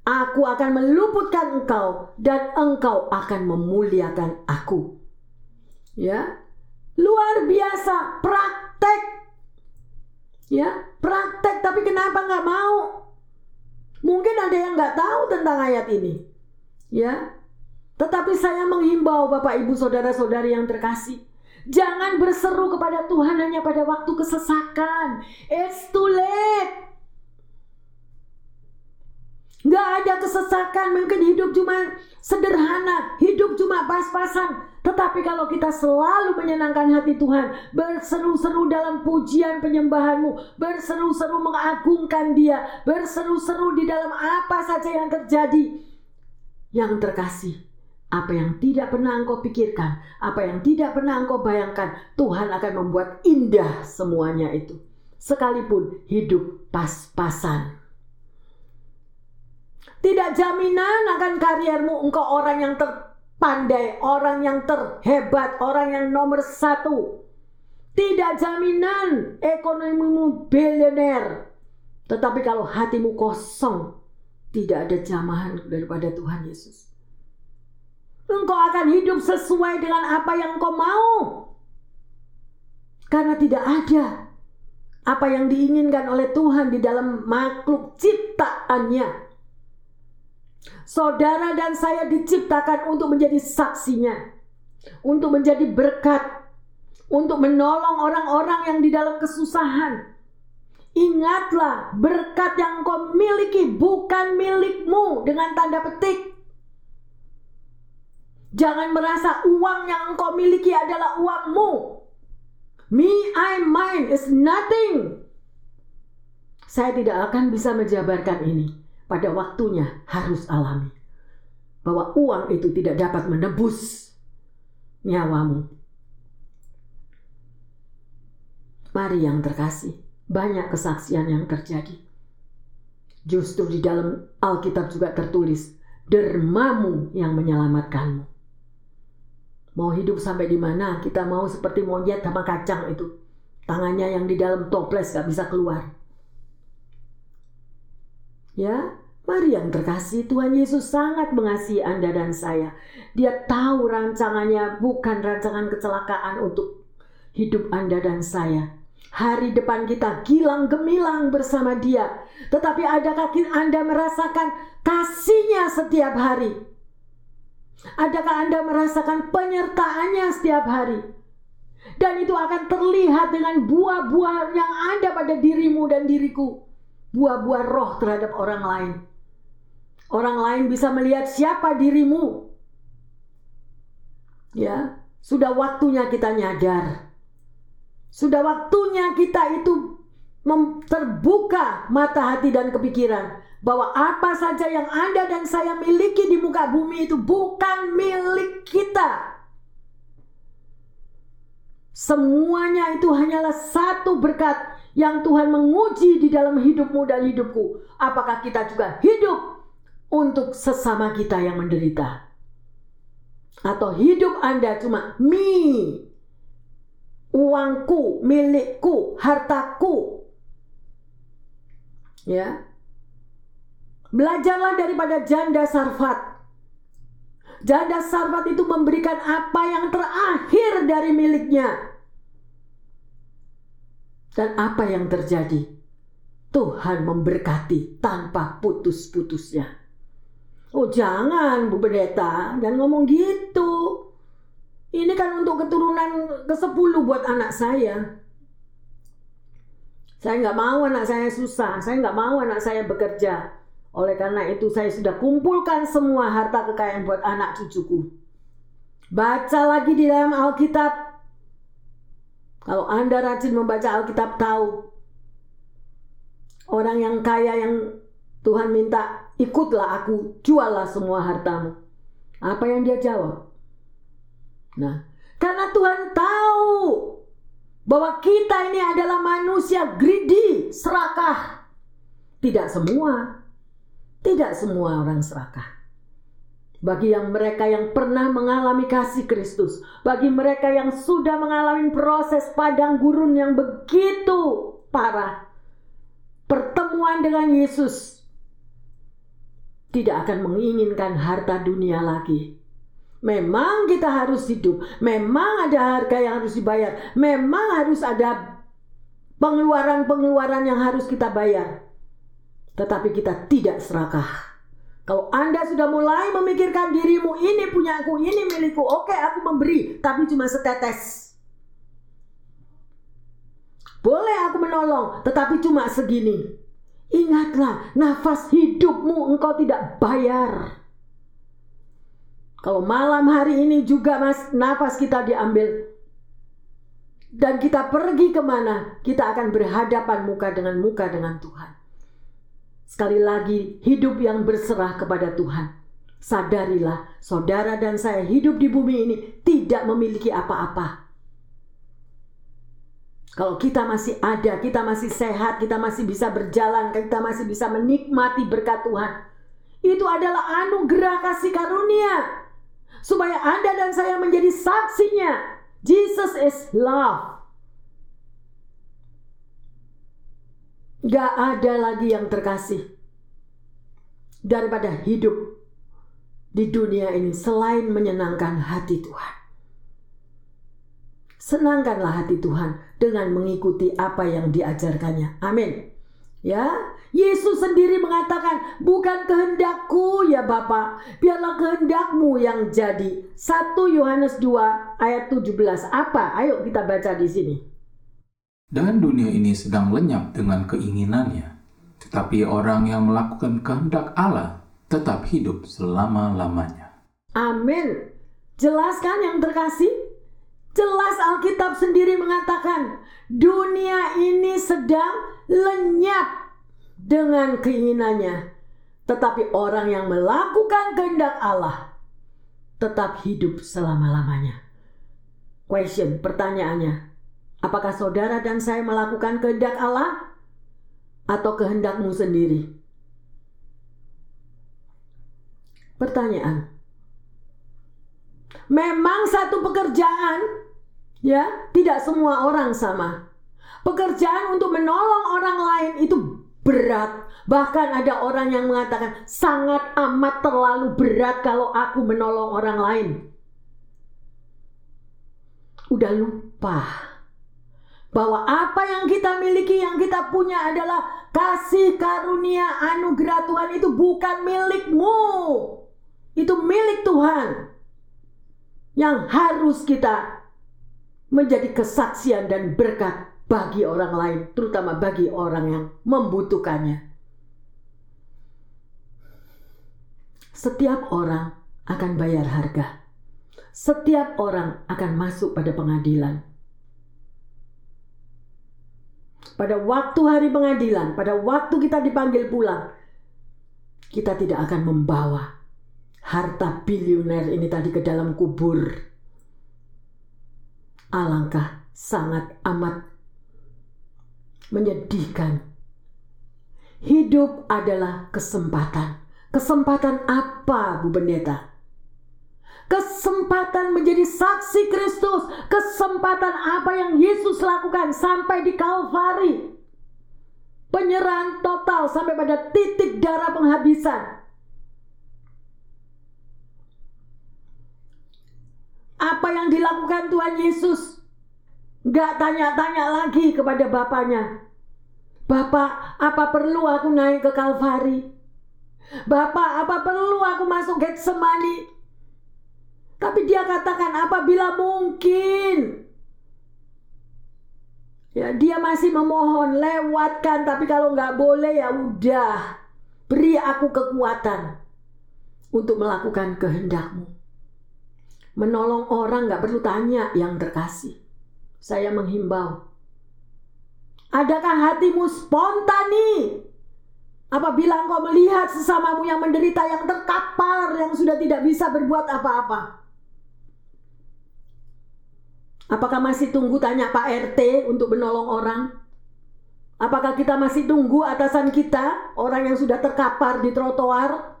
Aku akan meluputkan engkau dan engkau akan memuliakan aku. Ya, luar biasa praktek. Ya, praktek tapi kenapa nggak mau? Mungkin ada yang nggak tahu tentang ayat ini. Ya, tetapi saya menghimbau Bapak Ibu Saudara-saudari yang terkasih. Jangan berseru kepada Tuhan hanya pada waktu kesesakan. It's too late. Gak ada kesesakan, mungkin hidup cuma sederhana, hidup cuma pas-pasan. Tetapi kalau kita selalu menyenangkan hati Tuhan, berseru-seru dalam pujian penyembahanmu, berseru-seru mengagungkan dia, berseru-seru di dalam apa saja yang terjadi. Yang terkasih, apa yang tidak pernah engkau pikirkan, apa yang tidak pernah engkau bayangkan, Tuhan akan membuat indah semuanya itu. Sekalipun hidup pas-pasan. Tidak jaminan akan kariermu engkau orang yang ter, pandai, orang yang terhebat, orang yang nomor satu. Tidak jaminan ekonomimu bilioner. Tetapi kalau hatimu kosong, tidak ada jamahan daripada Tuhan Yesus. Engkau akan hidup sesuai dengan apa yang engkau mau. Karena tidak ada apa yang diinginkan oleh Tuhan di dalam makhluk ciptaannya. Saudara dan saya diciptakan untuk menjadi saksinya, untuk menjadi berkat, untuk menolong orang-orang yang di dalam kesusahan. Ingatlah, berkat yang kau miliki bukan milikmu dengan tanda petik. Jangan merasa uang yang engkau miliki adalah uangmu. Me, I, mine is nothing. Saya tidak akan bisa menjabarkan ini. Pada waktunya harus alami. Bahwa uang itu tidak dapat menebus nyawamu. Mari yang terkasih, banyak kesaksian yang terjadi. Justru di dalam Alkitab juga tertulis, dermamu yang menyelamatkanmu. Mau hidup sampai di mana? Kita mau seperti monyet sama kacang itu. Tangannya yang di dalam toples gak bisa keluar. Ya, mari yang terkasih Tuhan Yesus sangat mengasihi Anda dan saya. Dia tahu rancangannya bukan rancangan kecelakaan untuk hidup Anda dan saya. Hari depan kita gilang gemilang bersama dia. Tetapi adakah Anda merasakan kasihnya setiap hari? Adakah Anda merasakan penyertaannya setiap hari? Dan itu akan terlihat dengan buah-buah yang ada pada dirimu dan diriku. Buah-buah roh terhadap orang lain. Orang lain bisa melihat siapa dirimu. Ya, sudah waktunya kita nyadar. Sudah waktunya kita itu terbuka mata hati dan kepikiran bahwa apa saja yang Anda dan saya miliki di muka bumi itu bukan milik kita. Semuanya itu hanyalah satu berkat yang Tuhan menguji di dalam hidupmu dan hidupku. Apakah kita juga hidup untuk sesama kita yang menderita? Atau hidup Anda cuma me, uangku, milikku, hartaku. Ya, Belajarlah daripada janda sarfat. Janda sarfat itu memberikan apa yang terakhir dari miliknya. Dan apa yang terjadi? Tuhan memberkati tanpa putus-putusnya. Oh jangan Bu Pendeta, dan ngomong gitu. Ini kan untuk keturunan ke-10 buat anak saya. Saya nggak mau anak saya susah, saya nggak mau anak saya bekerja. Oleh karena itu saya sudah kumpulkan semua harta kekayaan buat anak cucuku. Baca lagi di dalam Alkitab. Kalau Anda rajin membaca Alkitab tahu. Orang yang kaya yang Tuhan minta, ikutlah aku, juallah semua hartamu. Apa yang dia jawab? Nah, karena Tuhan tahu bahwa kita ini adalah manusia greedy, serakah. Tidak semua, tidak semua orang serakah. Bagi yang mereka yang pernah mengalami kasih Kristus, bagi mereka yang sudah mengalami proses padang gurun yang begitu parah, pertemuan dengan Yesus tidak akan menginginkan harta dunia lagi. Memang kita harus hidup, memang ada harga yang harus dibayar, memang harus ada pengeluaran-pengeluaran yang harus kita bayar tetapi kita tidak serakah. Kalau Anda sudah mulai memikirkan dirimu, ini punya aku, ini milikku, oke aku memberi, tapi cuma setetes. Boleh aku menolong, tetapi cuma segini. Ingatlah, nafas hidupmu engkau tidak bayar. Kalau malam hari ini juga mas, nafas kita diambil. Dan kita pergi ke mana, kita akan berhadapan muka dengan muka dengan Tuhan. Sekali lagi, hidup yang berserah kepada Tuhan. Sadarilah, saudara dan saya hidup di bumi ini tidak memiliki apa-apa. Kalau kita masih ada, kita masih sehat, kita masih bisa berjalan, kita masih bisa menikmati berkat Tuhan. Itu adalah anugerah kasih karunia. supaya Anda dan saya menjadi saksinya. Jesus is love. Gak ada lagi yang terkasih daripada hidup di dunia ini selain menyenangkan hati Tuhan. Senangkanlah hati Tuhan dengan mengikuti apa yang diajarkannya. Amin. Ya, Yesus sendiri mengatakan, "Bukan kehendakku ya Bapa, biarlah kehendakmu yang jadi." 1 Yohanes 2 ayat 17. Apa? Ayo kita baca di sini. Dan dunia ini sedang lenyap dengan keinginannya, tetapi orang yang melakukan kehendak Allah tetap hidup selama-lamanya. Amin. Jelaskan yang terkasih? Jelas Alkitab sendiri mengatakan dunia ini sedang lenyap dengan keinginannya. Tetapi orang yang melakukan kehendak Allah tetap hidup selama-lamanya. Question, pertanyaannya, Apakah saudara dan saya melakukan kehendak Allah atau kehendakmu sendiri? Pertanyaan. Memang satu pekerjaan ya, tidak semua orang sama. Pekerjaan untuk menolong orang lain itu berat. Bahkan ada orang yang mengatakan sangat amat terlalu berat kalau aku menolong orang lain. Udah lupa bahwa apa yang kita miliki, yang kita punya adalah kasih karunia anugerah Tuhan itu bukan milikmu. Itu milik Tuhan. Yang harus kita menjadi kesaksian dan berkat bagi orang lain, terutama bagi orang yang membutuhkannya. Setiap orang akan bayar harga. Setiap orang akan masuk pada pengadilan pada waktu hari pengadilan, pada waktu kita dipanggil pulang, kita tidak akan membawa harta bilioner ini tadi ke dalam kubur. Alangkah sangat amat menyedihkan. Hidup adalah kesempatan. Kesempatan apa, Bu Pendeta? Kesempatan menjadi saksi Kristus, kesempatan apa yang Yesus lakukan sampai di Kalvari. Penyerahan total sampai pada titik darah penghabisan. Apa yang dilakukan Tuhan Yesus? Gak tanya-tanya lagi kepada Bapaknya. Bapak, apa perlu aku naik ke Kalvari? Bapak, apa perlu aku masuk Getsemani? Tapi dia katakan apabila mungkin. Ya, dia masih memohon lewatkan tapi kalau nggak boleh ya udah beri aku kekuatan untuk melakukan kehendakmu. Menolong orang nggak perlu tanya yang terkasih. Saya menghimbau. Adakah hatimu spontani apabila engkau melihat sesamamu yang menderita, yang terkapar, yang sudah tidak bisa berbuat apa-apa? Apakah masih tunggu tanya Pak RT untuk menolong orang? Apakah kita masih tunggu atasan kita, orang yang sudah terkapar di trotoar?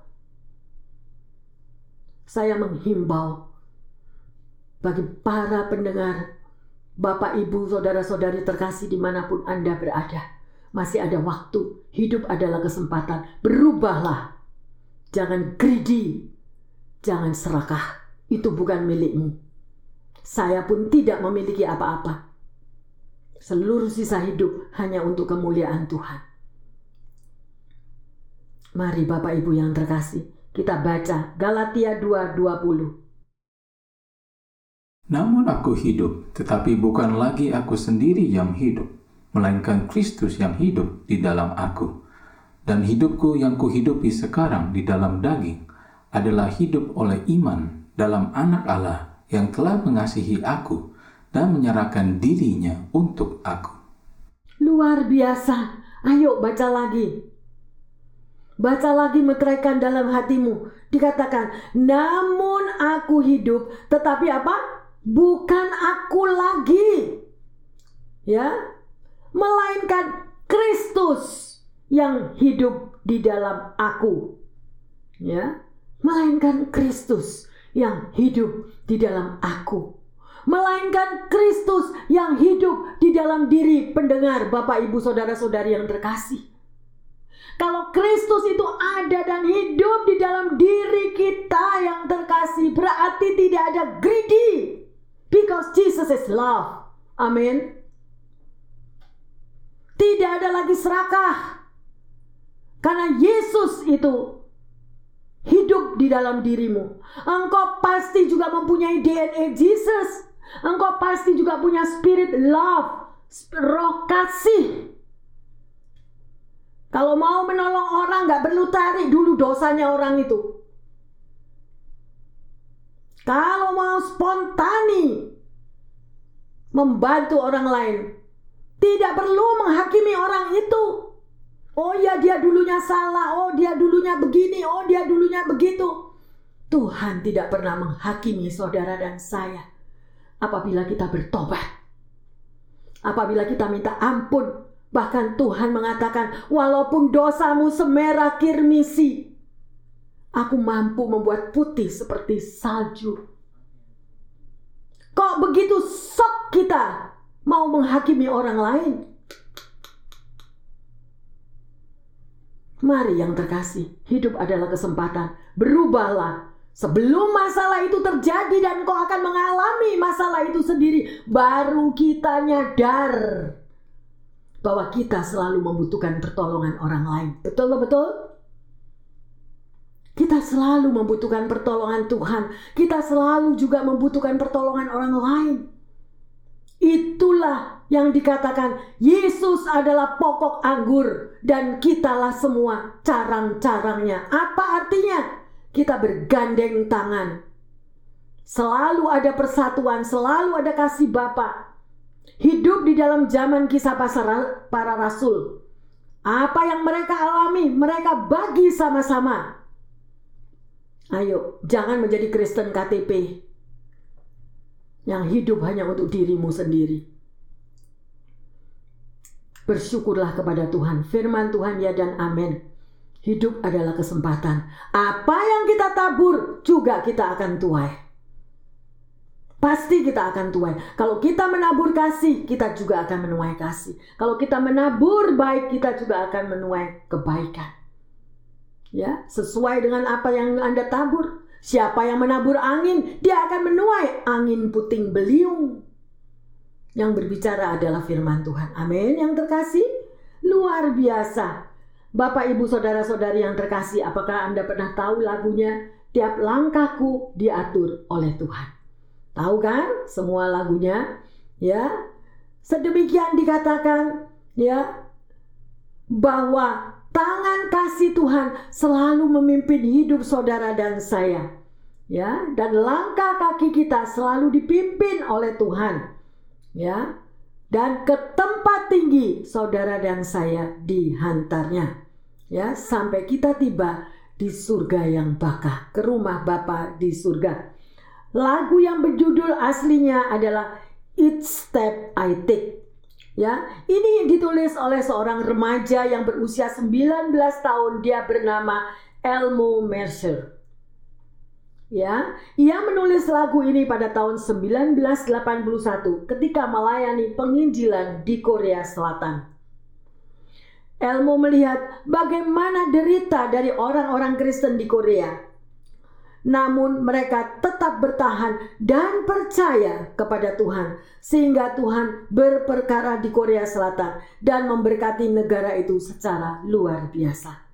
Saya menghimbau bagi para pendengar, Bapak, Ibu, Saudara-saudari terkasih di mana pun Anda berada. Masih ada waktu, hidup adalah kesempatan. Berubahlah, jangan greedy, jangan serakah. Itu bukan milikmu saya pun tidak memiliki apa-apa. Seluruh sisa hidup hanya untuk kemuliaan Tuhan. Mari Bapak Ibu yang terkasih, kita baca Galatia 2:20. Namun aku hidup, tetapi bukan lagi aku sendiri yang hidup, melainkan Kristus yang hidup di dalam aku. Dan hidupku yang kuhidupi sekarang di dalam daging adalah hidup oleh iman dalam anak Allah yang telah mengasihi aku dan menyerahkan dirinya untuk aku. Luar biasa. Ayo baca lagi. Baca lagi meteraikan dalam hatimu. Dikatakan, namun aku hidup. Tetapi apa? Bukan aku lagi. Ya. Melainkan Kristus yang hidup di dalam aku. Ya. Melainkan Kristus yang hidup di dalam aku, melainkan Kristus yang hidup di dalam diri pendengar Bapak Ibu Saudara-saudari yang terkasih. Kalau Kristus itu ada dan hidup di dalam diri kita yang terkasih, berarti tidak ada greedy. Because Jesus is love. Amin. Tidak ada lagi serakah. Karena Yesus itu hidup di dalam dirimu. Engkau pasti juga mempunyai DNA Jesus. Engkau pasti juga punya spirit love, roh kasih. Kalau mau menolong orang nggak perlu tarik dulu dosanya orang itu. Kalau mau spontani membantu orang lain, tidak perlu menghakimi orang itu. Oh ya dia dulunya salah, oh dia dulunya begini, oh dia dulunya begitu. Tuhan tidak pernah menghakimi saudara dan saya apabila kita bertobat. Apabila kita minta ampun Bahkan Tuhan mengatakan, walaupun dosamu semerah kirmisi, aku mampu membuat putih seperti salju. Kok begitu sok kita mau menghakimi orang lain? Mari yang terkasih, hidup adalah kesempatan. Berubahlah. Sebelum masalah itu terjadi dan kau akan mengalami masalah itu sendiri, baru kita nyadar bahwa kita selalu membutuhkan pertolongan orang lain. Betul betul? Kita selalu membutuhkan pertolongan Tuhan. Kita selalu juga membutuhkan pertolongan orang lain. Itulah yang dikatakan Yesus adalah pokok anggur dan kitalah semua carang-carangnya. Apa artinya? Kita bergandeng tangan. Selalu ada persatuan, selalu ada kasih Bapak hidup di dalam zaman kisah para rasul. Apa yang mereka alami, mereka bagi sama-sama. Ayo, jangan menjadi Kristen KTP yang hidup hanya untuk dirimu sendiri. Bersyukurlah kepada Tuhan. Firman Tuhan ya dan amin. Hidup adalah kesempatan. Apa yang kita tabur juga kita akan tuai. Pasti kita akan tuai. Kalau kita menabur kasih, kita juga akan menuai kasih. Kalau kita menabur baik, kita juga akan menuai kebaikan. Ya, sesuai dengan apa yang Anda tabur. Siapa yang menabur angin, dia akan menuai angin puting beliung. Yang berbicara adalah firman Tuhan. Amin. Yang terkasih, luar biasa. Bapak, Ibu, Saudara-saudari yang terkasih, apakah Anda pernah tahu lagunya? Tiap langkahku diatur oleh Tuhan. Tahu kan semua lagunya? Ya. Sedemikian dikatakan ya bahwa tangan kasih Tuhan selalu memimpin hidup saudara dan saya. Ya, dan langkah kaki kita selalu dipimpin oleh Tuhan. Ya. Dan ke tempat tinggi saudara dan saya dihantarnya. Ya, sampai kita tiba di surga yang bakah, ke rumah Bapa di surga. Lagu yang berjudul aslinya adalah Each Step I Take. Ya, ini ditulis oleh seorang remaja yang berusia 19 tahun. Dia bernama Elmo Mercer. Ya, ia menulis lagu ini pada tahun 1981 ketika melayani penginjilan di Korea Selatan. Elmo melihat bagaimana derita dari orang-orang Kristen di Korea namun mereka tetap bertahan dan percaya kepada Tuhan, sehingga Tuhan berperkara di Korea Selatan dan memberkati negara itu secara luar biasa.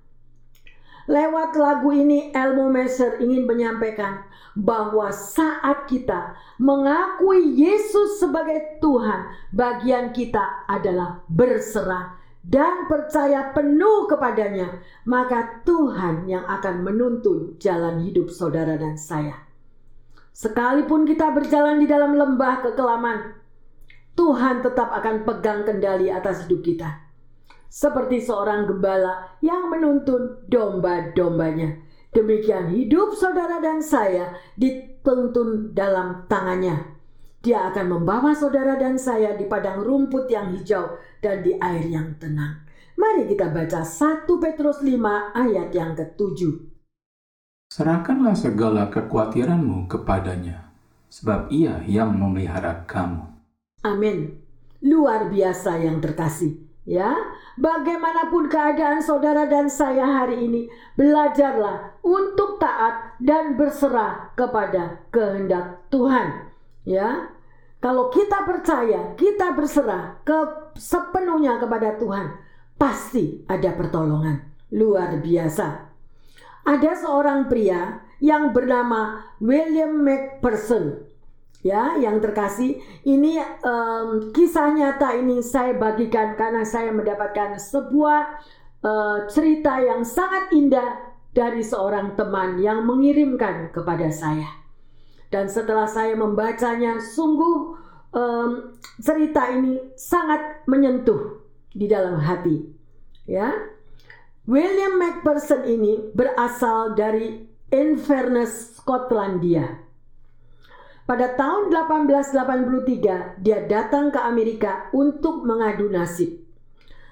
Lewat lagu ini, Elmo Messer ingin menyampaikan bahwa saat kita mengakui Yesus sebagai Tuhan, bagian kita adalah berserah dan percaya penuh kepadanya, maka Tuhan yang akan menuntun jalan hidup saudara dan saya. Sekalipun kita berjalan di dalam lembah kekelaman, Tuhan tetap akan pegang kendali atas hidup kita. Seperti seorang gembala yang menuntun domba-dombanya. Demikian hidup saudara dan saya dituntun dalam tangannya. Dia akan membawa saudara dan saya di padang rumput yang hijau dan di air yang tenang. Mari kita baca 1 Petrus 5 ayat yang ketujuh. Serahkanlah segala kekhawatiranmu kepadanya, sebab ia yang memelihara kamu. Amin. Luar biasa yang terkasih. Ya, bagaimanapun keadaan saudara dan saya hari ini, belajarlah untuk taat dan berserah kepada kehendak Tuhan. Ya, kalau kita percaya, kita berserah ke sepenuhnya kepada Tuhan, pasti ada pertolongan. Luar biasa. Ada seorang pria yang bernama William McPherson. Ya yang terkasih. Ini um, kisah nyata ini saya bagikan karena saya mendapatkan sebuah uh, cerita yang sangat indah dari seorang teman yang mengirimkan kepada saya dan setelah saya membacanya sungguh um, cerita ini sangat menyentuh di dalam hati ya William McPherson ini berasal dari Inverness, Skotlandia pada tahun 1883, dia datang ke Amerika untuk mengadu nasib.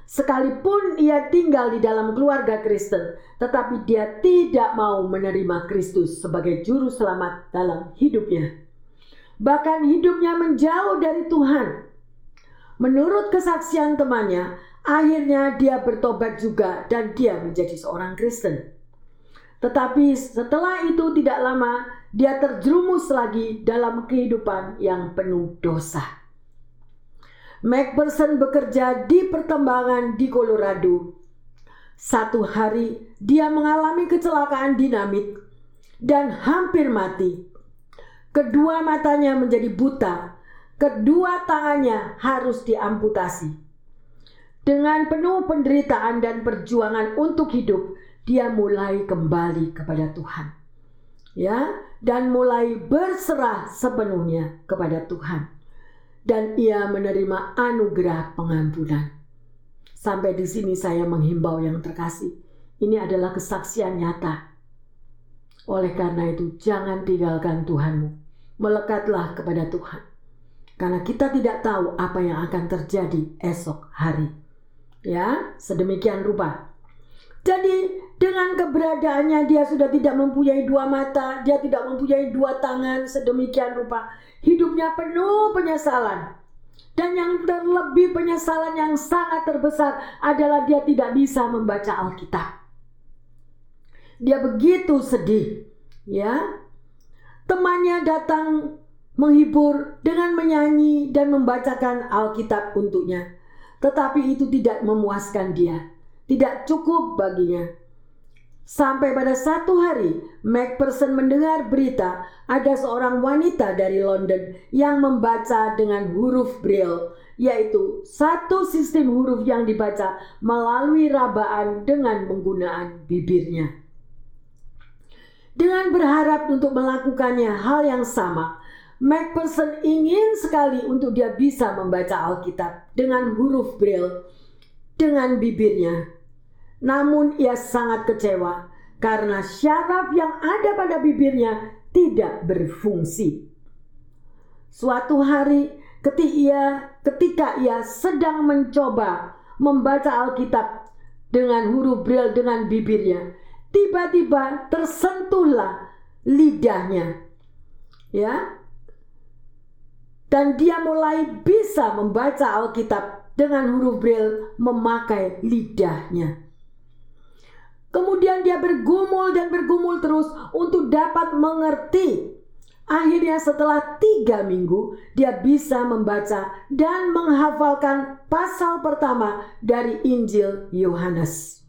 Sekalipun ia tinggal di dalam keluarga Kristen, tetapi dia tidak mau menerima Kristus sebagai juru selamat dalam hidupnya. Bahkan hidupnya menjauh dari Tuhan. Menurut kesaksian temannya, akhirnya dia bertobat juga dan dia menjadi seorang Kristen. Tetapi setelah itu tidak lama dia terjerumus lagi dalam kehidupan yang penuh dosa. Macpherson bekerja di pertambangan di Colorado. Satu hari dia mengalami kecelakaan dinamit dan hampir mati. Kedua matanya menjadi buta, kedua tangannya harus diamputasi. Dengan penuh penderitaan dan perjuangan untuk hidup, dia mulai kembali kepada Tuhan. Ya, dan mulai berserah sepenuhnya kepada Tuhan. Dan ia menerima anugerah pengampunan. Sampai di sini saya menghimbau yang terkasih. Ini adalah kesaksian nyata. Oleh karena itu, jangan tinggalkan Tuhanmu. Melekatlah kepada Tuhan. Karena kita tidak tahu apa yang akan terjadi esok hari. Ya, sedemikian rupa. Jadi dengan keberadaannya dia sudah tidak mempunyai dua mata, dia tidak mempunyai dua tangan sedemikian rupa. Hidupnya penuh penyesalan. Dan yang terlebih penyesalan yang sangat terbesar adalah dia tidak bisa membaca Alkitab. Dia begitu sedih, ya. Temannya datang menghibur dengan menyanyi dan membacakan Alkitab untuknya. Tetapi itu tidak memuaskan dia, tidak cukup baginya. Sampai pada satu hari, Macpherson mendengar berita ada seorang wanita dari London yang membaca dengan huruf Braille, yaitu satu sistem huruf yang dibaca melalui rabaan dengan menggunakan bibirnya. Dengan berharap untuk melakukannya hal yang sama, Macpherson ingin sekali untuk dia bisa membaca Alkitab dengan huruf Braille dengan bibirnya. Namun ia sangat kecewa karena syaraf yang ada pada bibirnya tidak berfungsi. Suatu hari ketika ia, ketika ia sedang mencoba membaca Alkitab dengan huruf Braille dengan bibirnya, tiba-tiba tersentuhlah lidahnya. Ya. Dan dia mulai bisa membaca Alkitab dengan huruf Braille memakai lidahnya. Kemudian dia bergumul dan bergumul terus untuk dapat mengerti. Akhirnya setelah tiga minggu dia bisa membaca dan menghafalkan pasal pertama dari Injil Yohanes.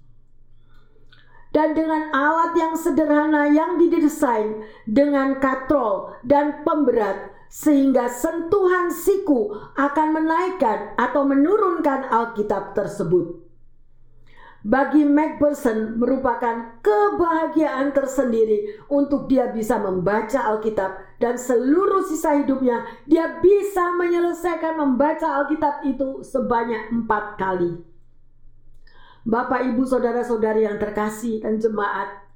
Dan dengan alat yang sederhana yang didesain dengan katrol dan pemberat sehingga sentuhan siku akan menaikkan atau menurunkan Alkitab tersebut bagi Macpherson merupakan kebahagiaan tersendiri untuk dia bisa membaca Alkitab dan seluruh sisa hidupnya dia bisa menyelesaikan membaca Alkitab itu sebanyak empat kali. Bapak, ibu, saudara-saudari yang terkasih dan jemaat,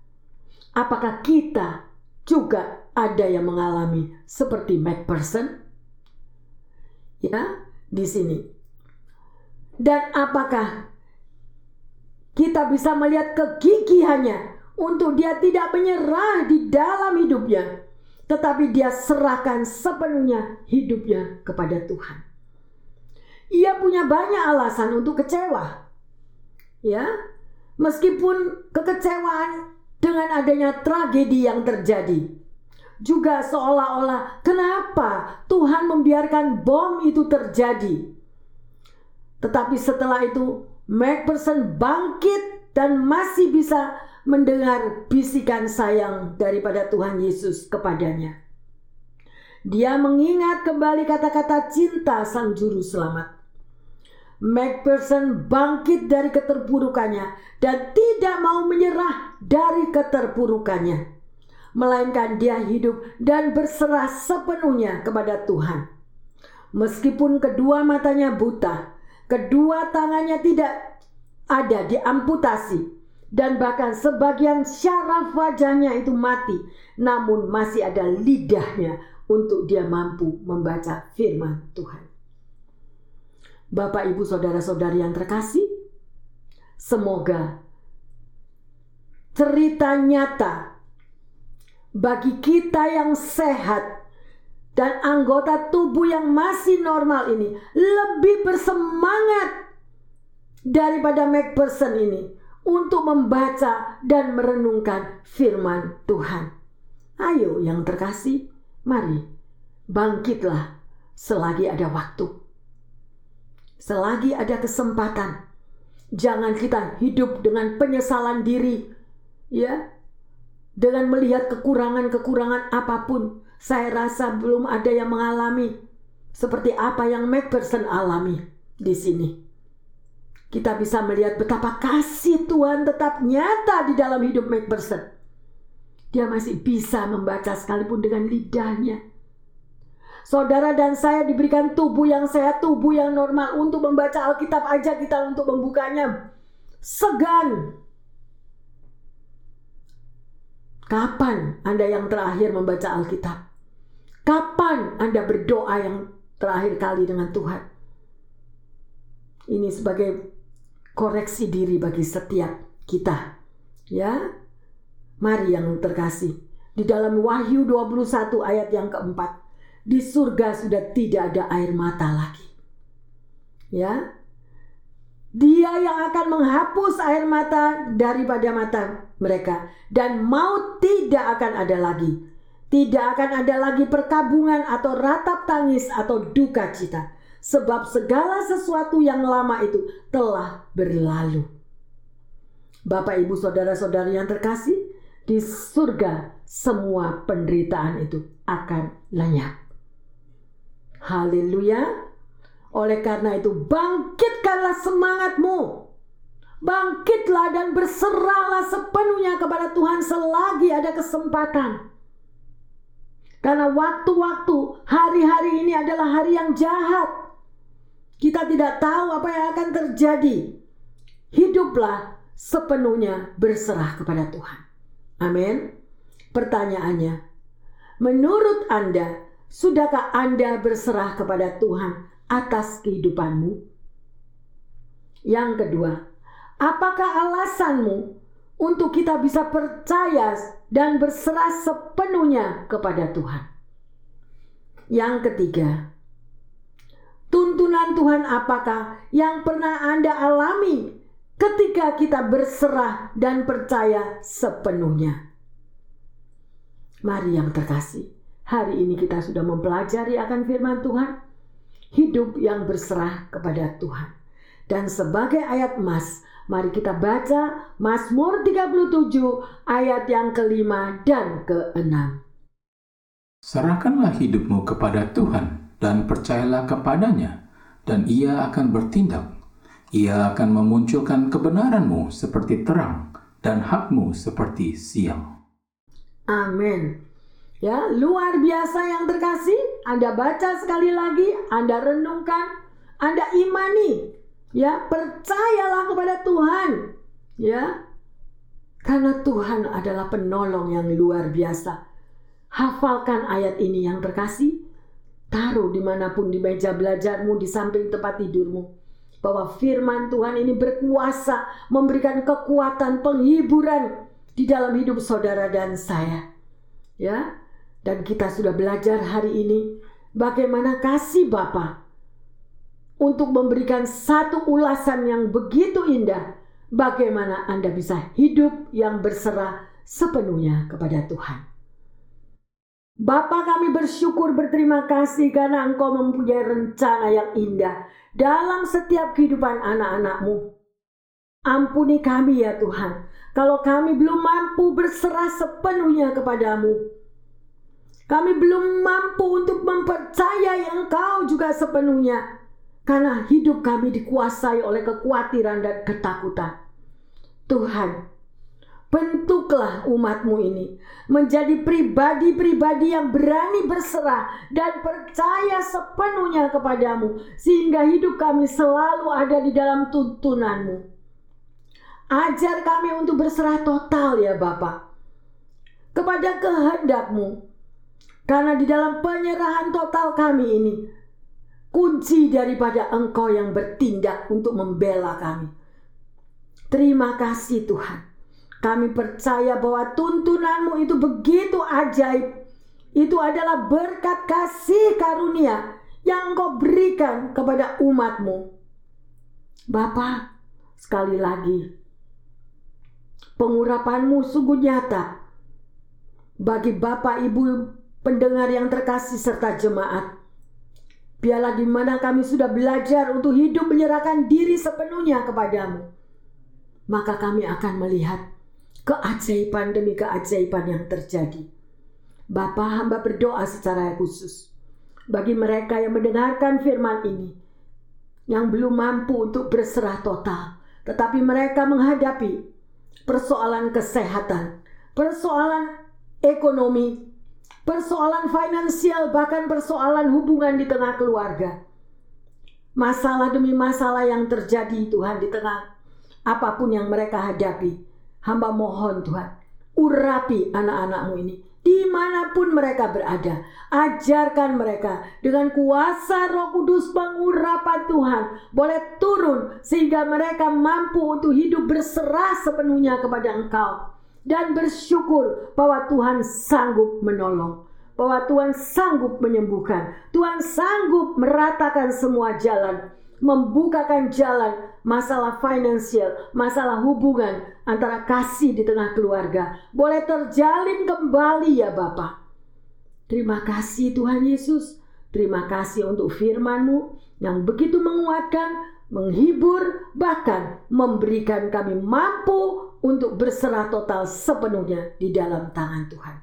apakah kita juga ada yang mengalami seperti Macpherson? Ya, di sini. Dan apakah kita bisa melihat kegigihannya untuk dia tidak menyerah di dalam hidupnya, tetapi dia serahkan sepenuhnya hidupnya kepada Tuhan. Ia punya banyak alasan untuk kecewa. Ya, meskipun kekecewaan dengan adanya tragedi yang terjadi juga seolah-olah kenapa Tuhan membiarkan bom itu terjadi. Tetapi setelah itu Macpherson bangkit dan masih bisa mendengar bisikan sayang daripada Tuhan Yesus kepadanya. Dia mengingat kembali kata-kata cinta sang juru selamat. Macpherson bangkit dari keterpurukannya dan tidak mau menyerah dari keterpurukannya melainkan dia hidup dan berserah sepenuhnya kepada Tuhan. Meskipun kedua matanya buta, kedua tangannya tidak ada diamputasi, dan bahkan sebagian syaraf wajahnya itu mati, namun masih ada lidahnya untuk dia mampu membaca firman Tuhan. Bapak, ibu, saudara-saudari yang terkasih, semoga cerita nyata bagi kita yang sehat dan anggota tubuh yang masih normal ini lebih bersemangat daripada Macpherson ini untuk membaca dan merenungkan firman Tuhan. Ayo yang terkasih, mari bangkitlah selagi ada waktu. Selagi ada kesempatan. Jangan kita hidup dengan penyesalan diri, ya, dengan melihat kekurangan-kekurangan apa pun, saya rasa belum ada yang mengalami seperti apa yang Macpherson alami di sini. Kita bisa melihat betapa kasih Tuhan tetap nyata di dalam hidup Macpherson. Dia masih bisa membaca sekalipun dengan lidahnya. Saudara dan saya diberikan tubuh yang sehat, tubuh yang normal untuk membaca Alkitab aja kita untuk membukanya. Segan, Kapan Anda yang terakhir membaca Alkitab? Kapan Anda berdoa yang terakhir kali dengan Tuhan? Ini sebagai koreksi diri bagi setiap kita. Ya. Mari yang terkasih. Di dalam Wahyu 21 ayat yang keempat. Di surga sudah tidak ada air mata lagi. Ya. Dia yang akan menghapus air mata daripada mata mereka dan maut tidak akan ada lagi. Tidak akan ada lagi perkabungan atau ratap tangis atau duka cita sebab segala sesuatu yang lama itu telah berlalu. Bapak, Ibu, saudara-saudari yang terkasih, di surga semua penderitaan itu akan lenyap. Haleluya. Oleh karena itu, bangkitkanlah semangatmu. Bangkitlah dan berserahlah sepenuhnya kepada Tuhan selagi ada kesempatan. Karena waktu-waktu hari-hari ini adalah hari yang jahat. Kita tidak tahu apa yang akan terjadi. Hiduplah sepenuhnya berserah kepada Tuhan. Amin. Pertanyaannya, menurut Anda, sudahkah Anda berserah kepada Tuhan atas kehidupanmu? Yang kedua, apakah alasanmu untuk kita bisa percaya dan berserah sepenuhnya kepada Tuhan? Yang ketiga, tuntunan Tuhan apakah yang pernah Anda alami ketika kita berserah dan percaya sepenuhnya? Mari yang terkasih, hari ini kita sudah mempelajari akan firman Tuhan hidup yang berserah kepada Tuhan. Dan sebagai ayat emas, mari kita baca Mazmur 37 ayat yang kelima dan keenam. Serahkanlah hidupmu kepada Tuhan dan percayalah kepadanya, dan ia akan bertindak. Ia akan memunculkan kebenaranmu seperti terang dan hakmu seperti siang. Amin. Ya, luar biasa yang terkasih. Anda baca sekali lagi, Anda renungkan, Anda imani. Ya, percayalah kepada Tuhan. Ya. Karena Tuhan adalah penolong yang luar biasa. Hafalkan ayat ini yang terkasih. Taruh di mana pun di meja belajarmu, di samping tempat tidurmu. Bahwa firman Tuhan ini berkuasa memberikan kekuatan, penghiburan, di dalam hidup saudara dan saya. Ya. Dan kita sudah belajar hari ini bagaimana kasih Bapa untuk memberikan satu ulasan yang begitu indah bagaimana Anda bisa hidup yang berserah sepenuhnya kepada Tuhan. Bapa kami bersyukur berterima kasih karena Engkau mempunyai rencana yang indah dalam setiap kehidupan anak-anakmu. Ampuni kami ya Tuhan, kalau kami belum mampu berserah sepenuhnya kepadamu. Kami belum mampu untuk mempercayai Engkau juga sepenuhnya. Karena hidup kami dikuasai oleh kekhawatiran dan ketakutan. Tuhan, Bentuklah umatmu ini menjadi pribadi-pribadi yang berani berserah dan percaya sepenuhnya kepadamu sehingga hidup kami selalu ada di dalam tuntunanmu. Ajar kami untuk berserah total ya Bapak kepada kehendakmu. Karena di dalam penyerahan total kami ini kunci daripada engkau yang bertindak untuk membela kami. Terima kasih Tuhan. Kami percaya bahwa tuntunanmu itu begitu ajaib. Itu adalah berkat kasih karunia yang engkau berikan kepada umatmu. Bapak, sekali lagi, pengurapanmu sungguh nyata bagi Bapak Ibu pendengar yang terkasih serta jemaat. Biarlah di mana kami sudah belajar untuk hidup menyerahkan diri sepenuhnya kepadamu. Maka kami akan melihat keajaiban demi keajaiban yang terjadi. Bapa hamba berdoa secara khusus bagi mereka yang mendengarkan firman ini yang belum mampu untuk berserah total, tetapi mereka menghadapi persoalan kesehatan, persoalan ekonomi, persoalan finansial, bahkan persoalan hubungan di tengah keluarga. Masalah demi masalah yang terjadi Tuhan di tengah apa pun yang mereka hadapi. Hamba mohon Tuhan, urapi anak-anakmu ini di mana pun mereka berada. Ajarkan mereka dengan kuasa roh kudus pengurapan Tuhan boleh turun sehingga mereka mampu untuk hidup berserah sepenuhnya kepada engkau. Dan bersyukur bahwa Tuhan sanggup menolong. Bahwa Tuhan sanggup menyembuhkan. Tuhan sanggup meratakan semua jalan membukakan jalan masalah finansial, masalah hubungan antara kasih di tengah keluarga boleh terjalin kembali ya Bapak. Terima kasih Tuhan Yesus. Terima kasih untuk firman-Mu yang begitu menguatkan, menghibur, bahkan memberikan kami mampu untuk berserah total sepenuhnya di dalam tangan Tuhan.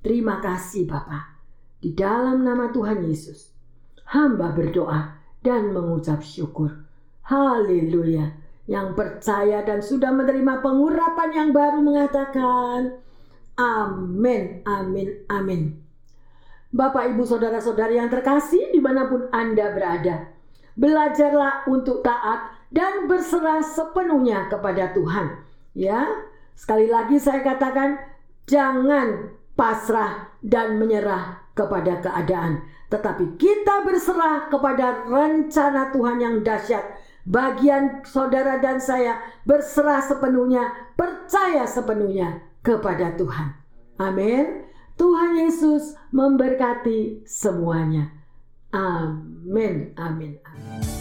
Terima kasih Bapak. Di dalam nama Tuhan Yesus, hamba berdoa dan mengucap syukur. Haleluya. Yang percaya dan sudah menerima pengurapan yang baru mengatakan, Amin, amin, amin. Bapak, ibu, saudara-saudari yang terkasih di mana pun Anda berada. Belajarlah untuk taat dan berserah sepenuhnya kepada Tuhan. Ya, sekali lagi saya katakan, jangan pasrah dan menyerah kepada keadaan tetapi kita berserah kepada rencana Tuhan yang dahsyat. Bagian saudara dan saya berserah sepenuhnya, percaya sepenuhnya kepada Tuhan. Amin. Tuhan Yesus memberkati semuanya. Amin. Amin. Amin.